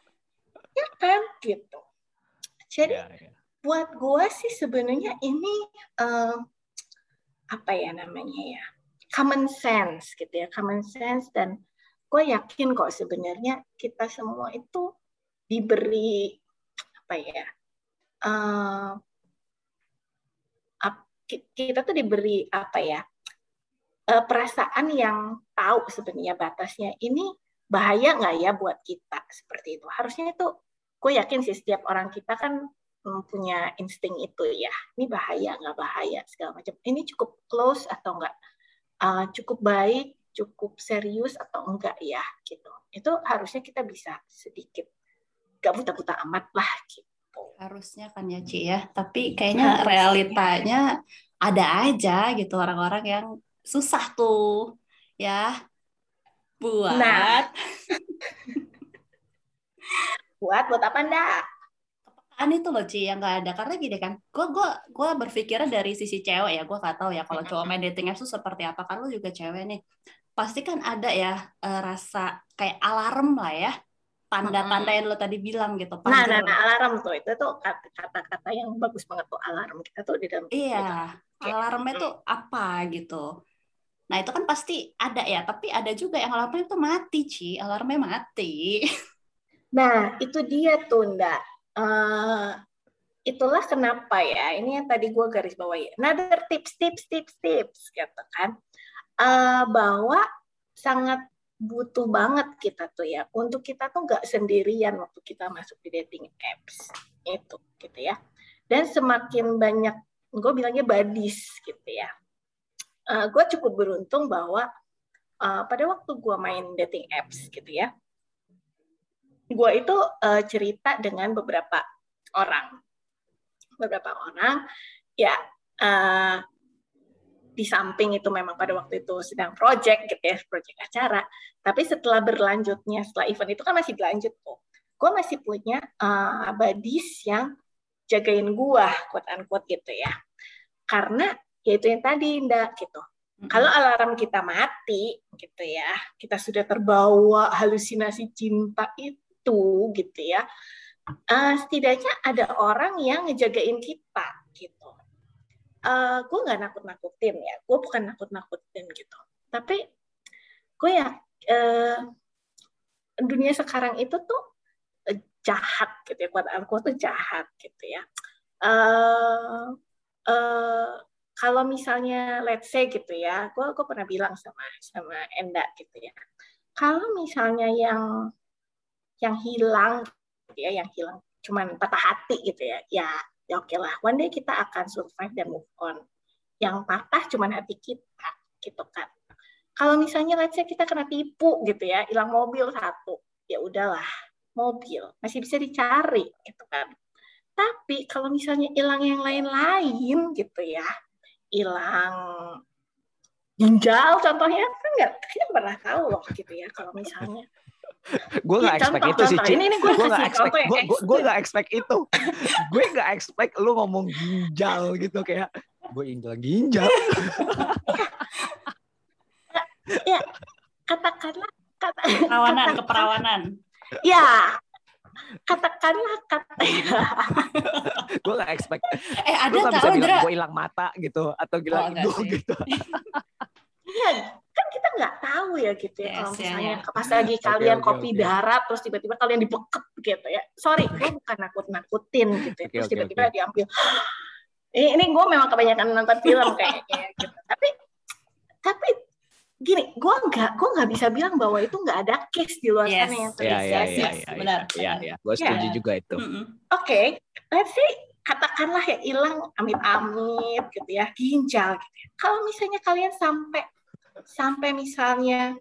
Ya kan? Gitu. Jadi Ya, ya. buat gue sih sebenarnya ini uh, apa ya namanya ya common sense gitu ya common sense dan gue yakin kok sebenarnya kita semua itu diberi apa ya uh, kita tuh diberi apa ya uh, perasaan yang tahu sebenarnya batasnya. Ini bahaya nggak ya buat kita? Seperti itu. Harusnya itu gue yakin sih setiap orang kita kan punya insting itu ya. Ini bahaya nggak bahaya segala macam. Ini cukup close atau enggak uh, cukup baik cukup serius atau enggak ya gitu. Itu harusnya kita bisa sedikit gak buta-buta amat lah gitu harusnya kan ya Ci ya. Tapi kayaknya [LAUGHS] realitanya ada aja gitu orang-orang yang susah tuh ya buat nah. [LAUGHS] buat buat apa ndak kepekaan itu loh Ci yang nggak ada. Karena gini kan gue gue gue berpikirnya dari sisi cewek ya gue nggak tahu ya kalau cowok main dating apps itu seperti apa. Kan lu juga cewek nih. Pasti kan ada ya uh, rasa kayak alarm lah ya tanda-tanda yang lo tadi bilang gitu nah, nah, nah alarm tuh itu tuh kata-kata yang bagus banget tuh alarm. Kita tuh di dalam iya gitu. alarmnya tuh apa gitu. Nah itu kan pasti ada ya tapi ada juga yang alarmnya itu mati Ci. Alarmnya mati. [LAUGHS] Nah itu dia tuh ndak uh, itulah kenapa ya ini yang tadi gue garis bawahi. Another tips tips tips tips gitu kan. Uh, bahwa sangat butuh banget kita tuh ya. Untuk kita tuh nggak sendirian waktu kita masuk di dating apps itu gitu ya. Dan semakin banyak gue bilangnya badis gitu ya. Uh, gue cukup beruntung bahwa uh, pada waktu gue main dating apps gitu ya gue itu uh, cerita dengan beberapa orang. Beberapa orang ya uh, di samping itu memang pada waktu itu sedang project gitu ya project acara. Tapi setelah berlanjutnya setelah event itu kan masih berlanjut tuh. Gue masih punya uh, badis yang jagain gue quote unquote gitu ya. Karena yaitu yang tadi ndak gitu. Kalau alarm kita mati gitu ya kita sudah terbawa halusinasi cinta itu itu gitu ya uh, setidaknya ada orang yang ngejagain kita uh, eh, gue nggak nakut nakutin ya. Gue bukan nakut nakutin gitu. Tapi gue ya uh, dunia sekarang itu tuh jahat gitu ya. Kuat aku tuh jahat gitu ya. Uh, uh, kalau misalnya let's say gitu ya. Gue gue pernah bilang sama sama Enda gitu ya. Kalau misalnya yang yang hilang gitu ya, yang hilang cuman patah hati gitu ya, ya ya oke lah. One day kita akan survive dan move on. Yang patah cuman hati kita gitu kan. Kalau misalnya let's say kita kena tipu gitu ya, hilang mobil satu, ya udahlah, mobil masih bisa dicari gitu kan. Tapi kalau misalnya hilang yang lain-lain gitu ya, hilang ginjal contohnya kan nggak kita pernah tahu loh gitu ya kalau misalnya gue nggak ya, expect itu sih. Ini, ini gue nggak expect gue gue nggak expect itu. [LAUGHS] Gue nggak expect lu ngomong ginjal gitu kayak gue ginjal ginjal. [LAUGHS] Ya katakanlah kata, keperawanan kata, keperawanan. Ya katakanlah kata [LAUGHS] gue gak expect. Eh ada bisa bilang gue hilang mata gitu atau gila oh, gitu. Iya kan kita nggak tahu ya gitu ya yes, kalau misalnya ya, ya. pas lagi kalian okay, kopi okay. darat terus tiba-tiba kalian dibekep gitu ya sorry gue bukan nakut-nakutin gitu ya. terus okay, tiba-tiba okay. diambil [GASPS] ini, ini gue memang kebanyakan nonton film kayaknya gitu tapi tapi gini, gue nggak gue nggak bisa bilang bahwa itu nggak ada case di luar yes. sana yang terjadi. Ya, ya, ya, ya, benar. Iya, ya. Gue setuju yeah. juga itu. Mm -hmm. Oke, okay. let's say katakanlah ya hilang amit-amit gitu ya ginjal gitu. Ya. Kalau misalnya kalian sampai sampai misalnya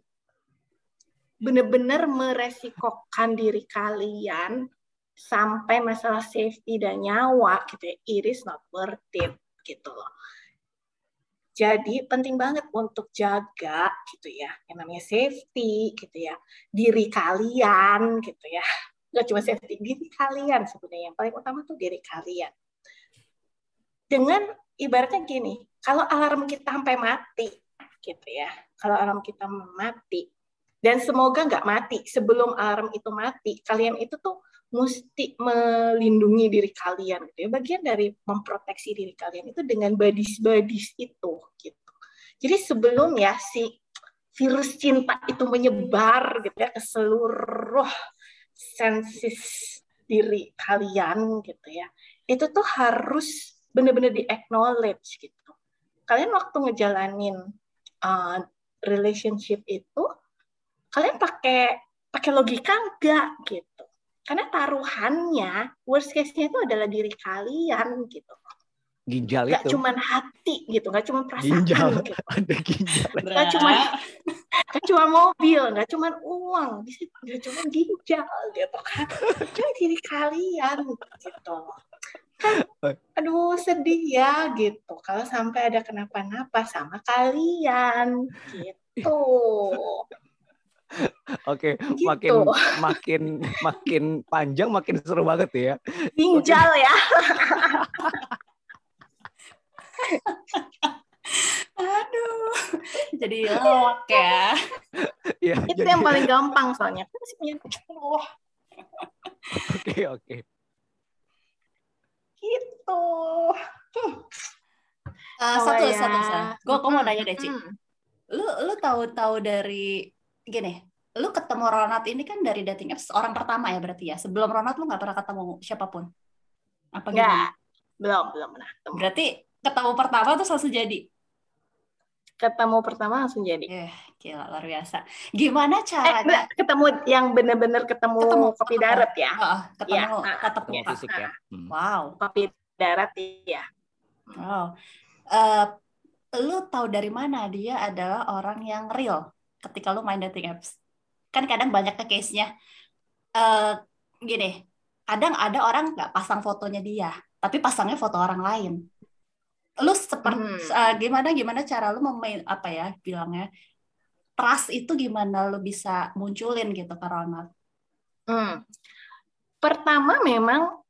benar-benar meresikokan diri kalian sampai masalah safety dan nyawa gitu ya, it is not worth it gitu loh. Jadi penting banget untuk jaga gitu ya, yang namanya safety gitu ya, diri kalian gitu ya. Gak cuma safety, diri kalian sebenarnya yang paling utama tuh diri kalian. Dengan ibaratnya gini, kalau alarm kita sampai mati, gitu ya. Kalau alarm kita mati dan semoga nggak mati sebelum alarm itu mati, kalian itu tuh mesti melindungi diri kalian gitu ya. Bagian dari memproteksi diri kalian itu dengan badis-badis itu gitu. Jadi sebelum ya si virus cinta itu menyebar gitu ya ke seluruh sensis diri kalian gitu ya. Itu tuh harus benar-benar di acknowledge gitu. Kalian waktu ngejalanin uh, relationship itu kalian pakai pakai logika enggak gitu? Karena taruhannya worst case-nya itu adalah diri kalian gitu. Ginjal gak itu? cuman hati gitu gak cuman perasaan ginjal. gitu. [LAUGHS] ada ginjal. Gak cuman gak cuma mobil gak cuman uang bisa gak cuman ginjal gitu kan. [LAUGHS] Itu diri kalian gitu kan aduh sedih ya gitu kalau sampai ada kenapa-napa sama kalian gitu Oke, Gitu. makin makin makin panjang makin seru banget ya. ginjal ya Aduh, jadi lawak ya. Iya, itu jadi- yang paling gampang soalnya kan masih punya Wah, Oke, oke. Gitu Kalau satu, ya- satu, satu. Gue gue mau nanya deh, Ci. Hmm. Lu lu tahu-tahu dari gini, lu ketemu Ronald ini kan dari dating apps orang pertama ya berarti ya. Sebelum Ronald lu nggak pernah ketemu siapa pun. Apa Enggak, belum belum pernah ketemu. Berarti ketemu pertama terus langsung jadi. Ketemu pertama langsung jadi Eh, gila luar biasa. Gimana eh caranya? enggak, ketemu yang bener-bener ketemu, Ketemu. kopi darat ya Oh, ketemu tatap Ketemu muka. fisik ya. Hmm. Wow. kopi darat ya Wow. Eh, lu tahu dari mana dia adalah orang yang real ketika lu main dating apps? Kan kadang banyak ke case-nya. Eh, gini, kadang ada orang nggak pasang fotonya dia, tapi pasangnya foto orang lain. Lu seperti Hmm. gimana gimana cara lu memain apa ya bilangnya? Trust itu gimana lu bisa munculin gitu ke Ronald? Hmm. Pertama memang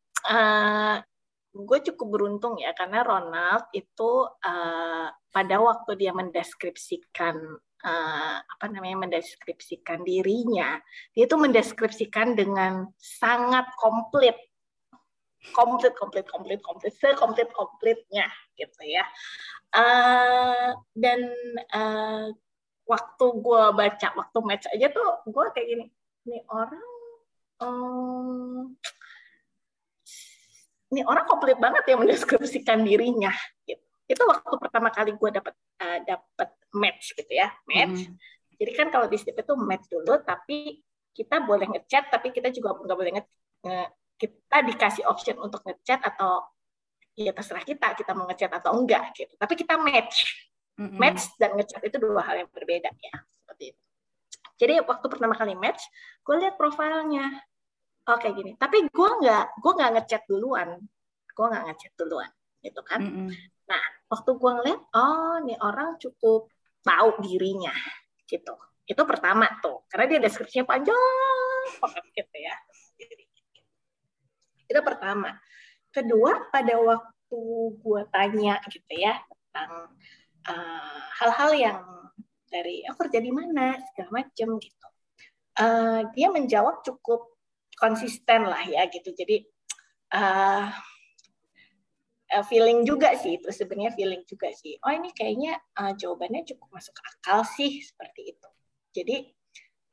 gue cukup beruntung ya karena Ronald itu eh, pada waktu dia mendeskripsikan eh, apa namanya mendeskripsikan dirinya, dia itu mendeskripsikan dengan sangat komplit, komplit, komplit, komplit, komplit, sekomplit komplitnya gitu ya. Eh, dan eh, waktu gue baca waktu match aja tuh gue kayak gini, nih orang em, ini orang komplit banget ya mendeskripsikan dirinya gitu. itu waktu pertama kali gue dapat uh, dapat match gitu ya match Mm. jadi kan kalau di situ itu match dulu tapi kita boleh ngechat tapi kita juga nggak boleh nge, nge- kita dikasih option untuk ngechat atau ya terserah kita kita mau ngechat atau enggak gitu. Tapi kita match. Mm-mm. match dan ngechat itu dua hal yang berbeda ya. Seperti itu. Jadi waktu pertama kali match gue lihat profilnya. Oh kayak gini. Tapi gue nggak gue nggak ngechat duluan. Gue nggak ngechat duluan gitu kan. Mm-mm. waktu gue ngeliat oh nih orang cukup tahu dirinya gitu. Itu pertama tuh karena dia deskripsinya panjang banget gitu ya itu pertama. Kedua pada waktu gue tanya gitu ya tentang eh, hal-hal yang dari aku kerja di mana? segala macem gitu. Eh, dia menjawab cukup konsisten lah ya gitu. Jadi eh, eh, feeling juga sih itu sebenarnya feeling juga sih. Oh ini kayaknya eh, jawabannya cukup masuk akal sih seperti itu. Jadi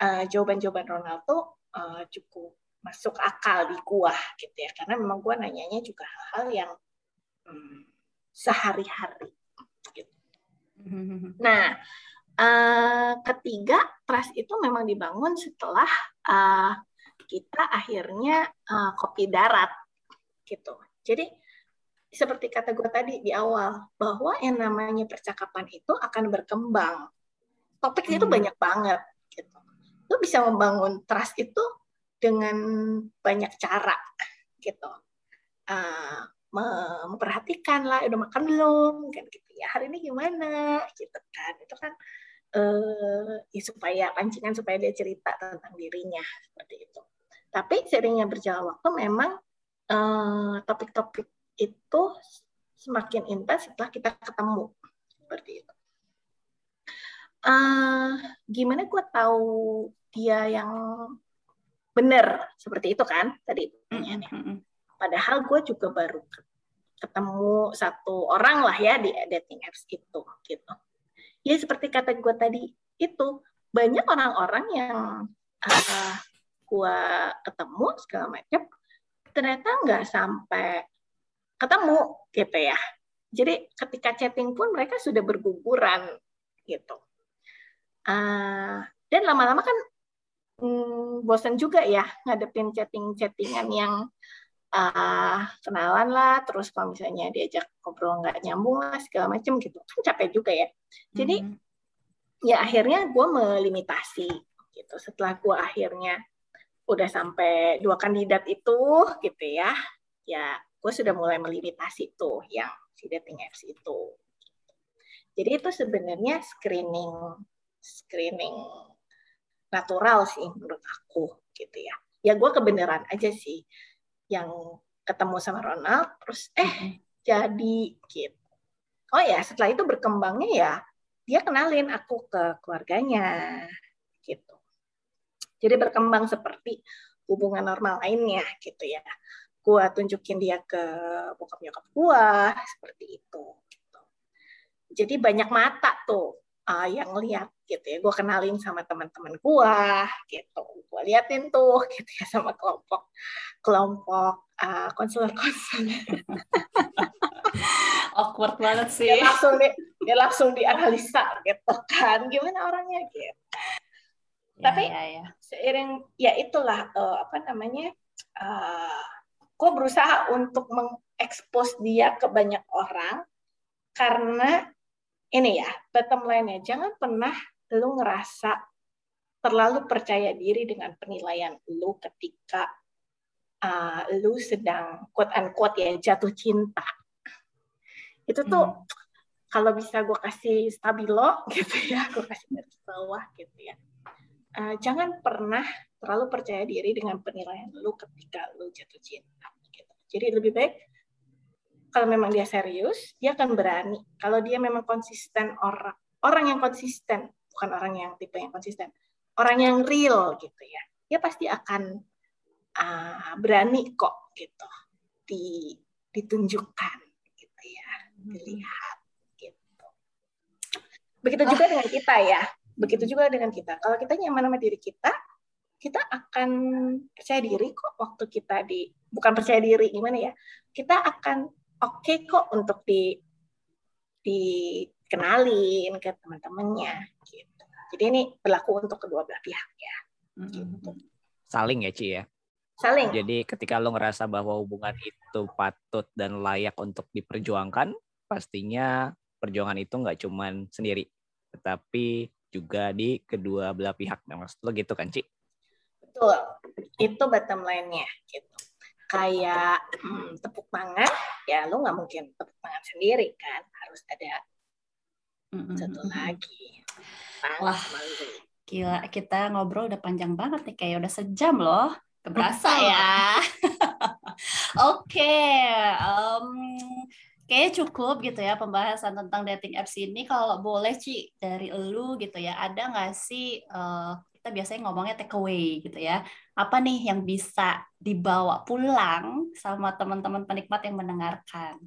eh, jawaban-jawaban Ronald tuh eh, cukup masuk akal di gua gitu ya karena memang gua nanyanya juga hal-hal yang hmm, sehari-hari gitu. [LAUGHS] Nah, eh, ketiga trust itu memang dibangun setelah eh, kita akhirnya eh, kopi darat gitu. Jadi seperti kata gue tadi di awal bahwa yang namanya percakapan itu akan berkembang. Topiknya itu Hmm. banyak banget gitu. Lu bisa membangun trust itu dengan banyak cara gitu. Mem- memperhatikan lah udah makan belum? Kan gitu ya hari ini gimana? Gitu kan. Itu kan eh ya supaya pancingan supaya dia cerita tentang dirinya seperti itu. Tapi seringnya berjalan waktu memang eh, topik-topik itu semakin intens setelah kita ketemu seperti itu. Eh gimana gue tahu dia yang bener seperti itu kan tadi pertanyaannya. Padahal gue juga baru ketemu satu orang lah ya di dating apps itu gitu. Ya seperti kata gue tadi itu banyak orang-orang yang uh, gue ketemu segala macam ternyata nggak sampai ketemu gitu ya. Jadi ketika chatting pun mereka sudah berguguran gitu. Uh, dan lama-lama kan hmm, bosan juga ya ngadepin chatting-chattingan yang uh, kenalan lah, terus kalau misalnya diajak ngobrol nggak nyambung lah segala macam gitu, kan capek juga ya. Jadi Mhm. ya akhirnya gue melimitasi gitu. Setelah gue akhirnya udah sampai dua kandidat itu gitu ya, ya gue sudah mulai melimitasi tuh yang si dating apps itu. Jadi itu sebenarnya screening screening natural sih menurut aku gitu ya. Ya gue kebenaran aja sih yang ketemu sama Ronald terus eh Mhm. jadi gitu. Oh ya setelah itu berkembangnya ya dia kenalin aku ke keluarganya gitu. Jadi berkembang seperti hubungan normal lainnya gitu ya. Gua tunjukin dia ke bokap nyokap gua seperti itu. Gitu. Jadi banyak mata tuh uh, yang lihat gitu ya. Gua kenalin sama teman-teman gua gitu. Gua liatin tuh gitu ya sama kelompok kelompok uh, konselor-konselor [LAUGHS] Awkward banget sih. dia langsung di, dia langsung dianalisa gitu kan gimana orangnya gitu Ya, Tapi- ya, ya. seiring ya itulah eh, apa namanya uh, gue berusaha untuk mengekspos dia ke banyak orang karena ini ya bottom line-nya jangan pernah lu ngerasa terlalu percaya diri dengan penilaian lu ketika uh, lu sedang quote unquote ya jatuh cinta itu tuh Hmm. kalau bisa gue kasih stabilo [LAUGHS] gitu ya gue kasih garis bawah gitu ya Eh, jangan pernah terlalu percaya diri dengan penilaian lu ketika lu jatuh cinta gitu. jadi lebih baik kalau memang dia serius dia akan berani kalau dia memang konsisten orang orang yang konsisten bukan orang yang tipe yang konsisten orang yang real gitu ya dia pasti akan ah, berani kok gitu di ditunjukkan gitu ya dilihat gitu. Begitu juga dengan kita ya. Begitu juga dengan kita. Kalau kita nyaman sama diri kita, kita akan percaya diri kok waktu kita di bukan percaya diri gimana ya. Kita akan oke kok untuk di dikenalin ke teman-temannya gitu. Jadi ini berlaku untuk kedua belah pihak ya. Gitu. Saling ya Ci ya. Saling. Jadi ketika lo ngerasa bahwa hubungan itu patut dan layak untuk diperjuangkan, pastinya perjuangan itu nggak cuman sendiri, tetapi juga di kedua belah pihak. Nah, maksud lo gitu kan, Ci? Betul. Itu bottom line-nya gitu. Kayak hmm, tepuk tangan, ya lu nggak mungkin tepuk tangan sendiri kan, harus ada satu lagi. Tangan Wah. sama lu. Gila, kita ngobrol udah panjang banget nih, kayak udah sejam loh. Keberasa ya. [LAUGHS] Oke, em, kayaknya cukup gitu ya pembahasan tentang dating apps ini. Kalau boleh Ci, dari elu gitu ya, ada nggak sih, eh, kita biasanya ngomongnya take away gitu ya. Apa nih yang bisa dibawa pulang sama teman-teman penikmat yang mendengarkan?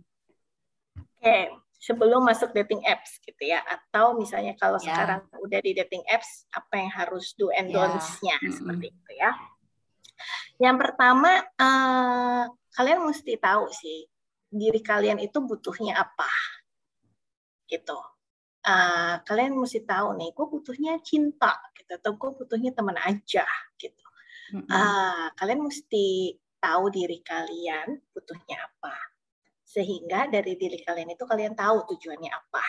Oke, sebelum masuk dating apps gitu ya, atau misalnya kalau Ya. sekarang udah di dating apps, apa yang harus do and Ya. don'ts-nya Mm-mm. seperti itu ya. Yang pertama, eh, kalian mesti tahu sih diri kalian itu butuhnya apa, gitu. Eh, kalian mesti tahu nih, gue butuhnya cinta, gitu, atau gue butuhnya teman aja, gitu. Ah, kalian mesti tahu diri kalian butuhnya apa. Sehingga dari diri kalian itu kalian tahu tujuannya apa.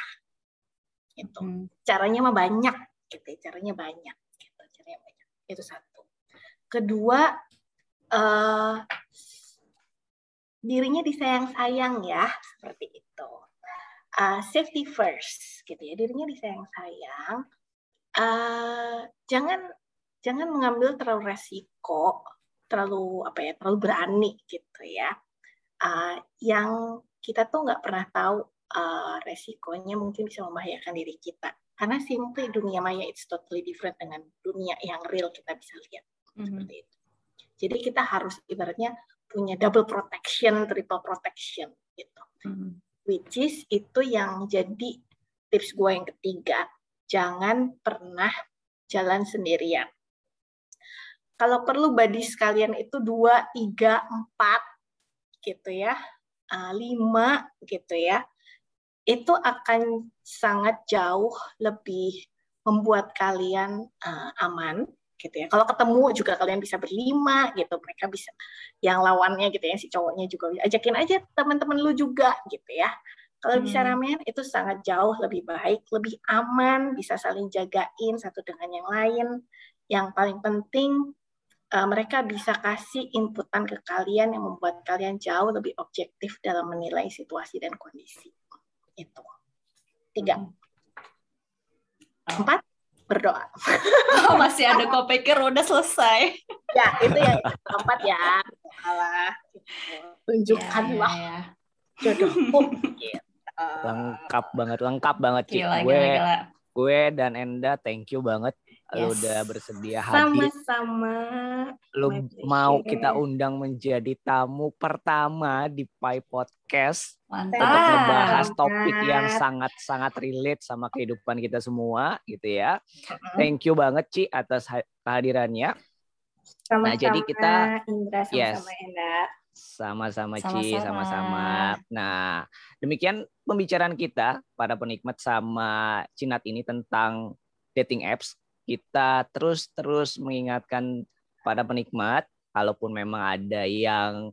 Gitu. Caranya mah banyak gitu, ya, caranya banyak gitu, caranya banyak. Itu satu. Kedua eh dirinya disayang-sayang ya, seperti itu. Ah, safety first gitu ya, dirinya disayang-sayang. Eh, jangan jangan mengambil terlalu resiko, terlalu apa ya, terlalu berani gitu ya. Ah, yang kita tuh nggak pernah tahu ah, resikonya mungkin bisa membahayakan diri kita. Karena simply dunia maya it's totally different dengan dunia yang real kita bisa lihat Mhm. seperti itu. Jadi kita harus ibaratnya punya double protection, triple protection gitu. Hmm. Which is itu yang jadi tips gue yang ketiga. Jangan pernah jalan sendirian. Kalau perlu body sekalian itu dua, tiga, empat, gitu ya, uh, lima, gitu ya. Itu akan sangat jauh lebih membuat kalian uh, aman, gitu ya. Kalau ketemu juga kalian bisa berlima, gitu. Mereka bisa yang lawannya, gitu ya, si cowoknya juga ajakin aja teman-teman lu juga, gitu ya. Kalau bisa Hmm. ramean itu sangat jauh lebih baik, lebih aman, bisa saling jagain satu dengan yang lain. Yang paling penting eh, mereka bisa kasih inputan ke kalian yang membuat kalian jauh lebih objektif dalam menilai situasi dan kondisi. Itu. Tiga. Empat, berdoa. Oh, masih ada kok pikir udah selesai. Ya, itu yang keempat ya. Alah. Tunjukkanlah Ya, ya, ya. jodohmu. Gitu. [LAUGHS] lengkap banget lengkap banget. Gila, gue gila, gila. gue dan Enda thank you banget lu Yes. udah bersedia hadir Sama-sama. lu mau kita undang menjadi tamu pertama di Pai Podcast Mantap. untuk Banget. topik yang sangat-sangat relate sama kehidupan kita semua gitu ya. Thank you banget Ci atas ha- kehadirannya. Sama-sama Nah, jadi kita- Indra sama-sama Yes. Enda. Sama-sama Ci, Sama-sama. sama-sama. Nah, demikian pembicaraan kita para penikmat sama Cinat ini tentang dating apps. Kita terus-terus mengingatkan pada penikmat, kalaupun memang ada yang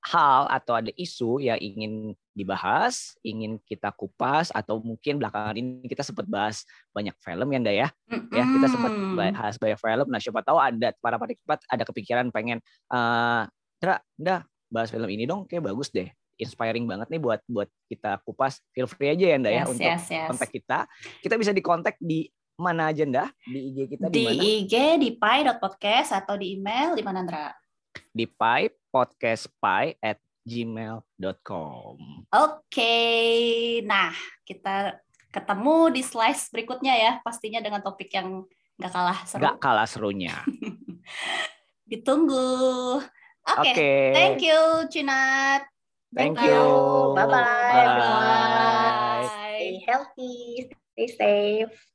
hal atau ada isu yang ingin dibahas, ingin kita kupas, atau mungkin belakangan ini kita sempat bahas banyak film ya, Nda ya. Ya, kita sempat bahas banyak film. Nah, siapa tahu ada para penikmat ada kepikiran pengen eh Dra, Nda, bahas film ini dong, kayak bagus deh. Inspiring banget nih buat buat kita kupas. Feel free aja ya, Nda ya, Yes, untuk yes, yes. kontak kita. Kita bisa dikontak di mana aja, Nda? Di IG kita di Di mana? IG di pai.podcast atau di email di mana Andra? Di pi podcastpi at gmail.com. Oke, nah kita ketemu di slice berikutnya ya, pastinya dengan topik yang nggak kalah seru. Gak kalah serunya. [LAUGHS] Ditunggu. Oke, Oke. thank you Cinat. Thank Thank you. you. Bye-bye, Bye. Stay healthy, stay safe.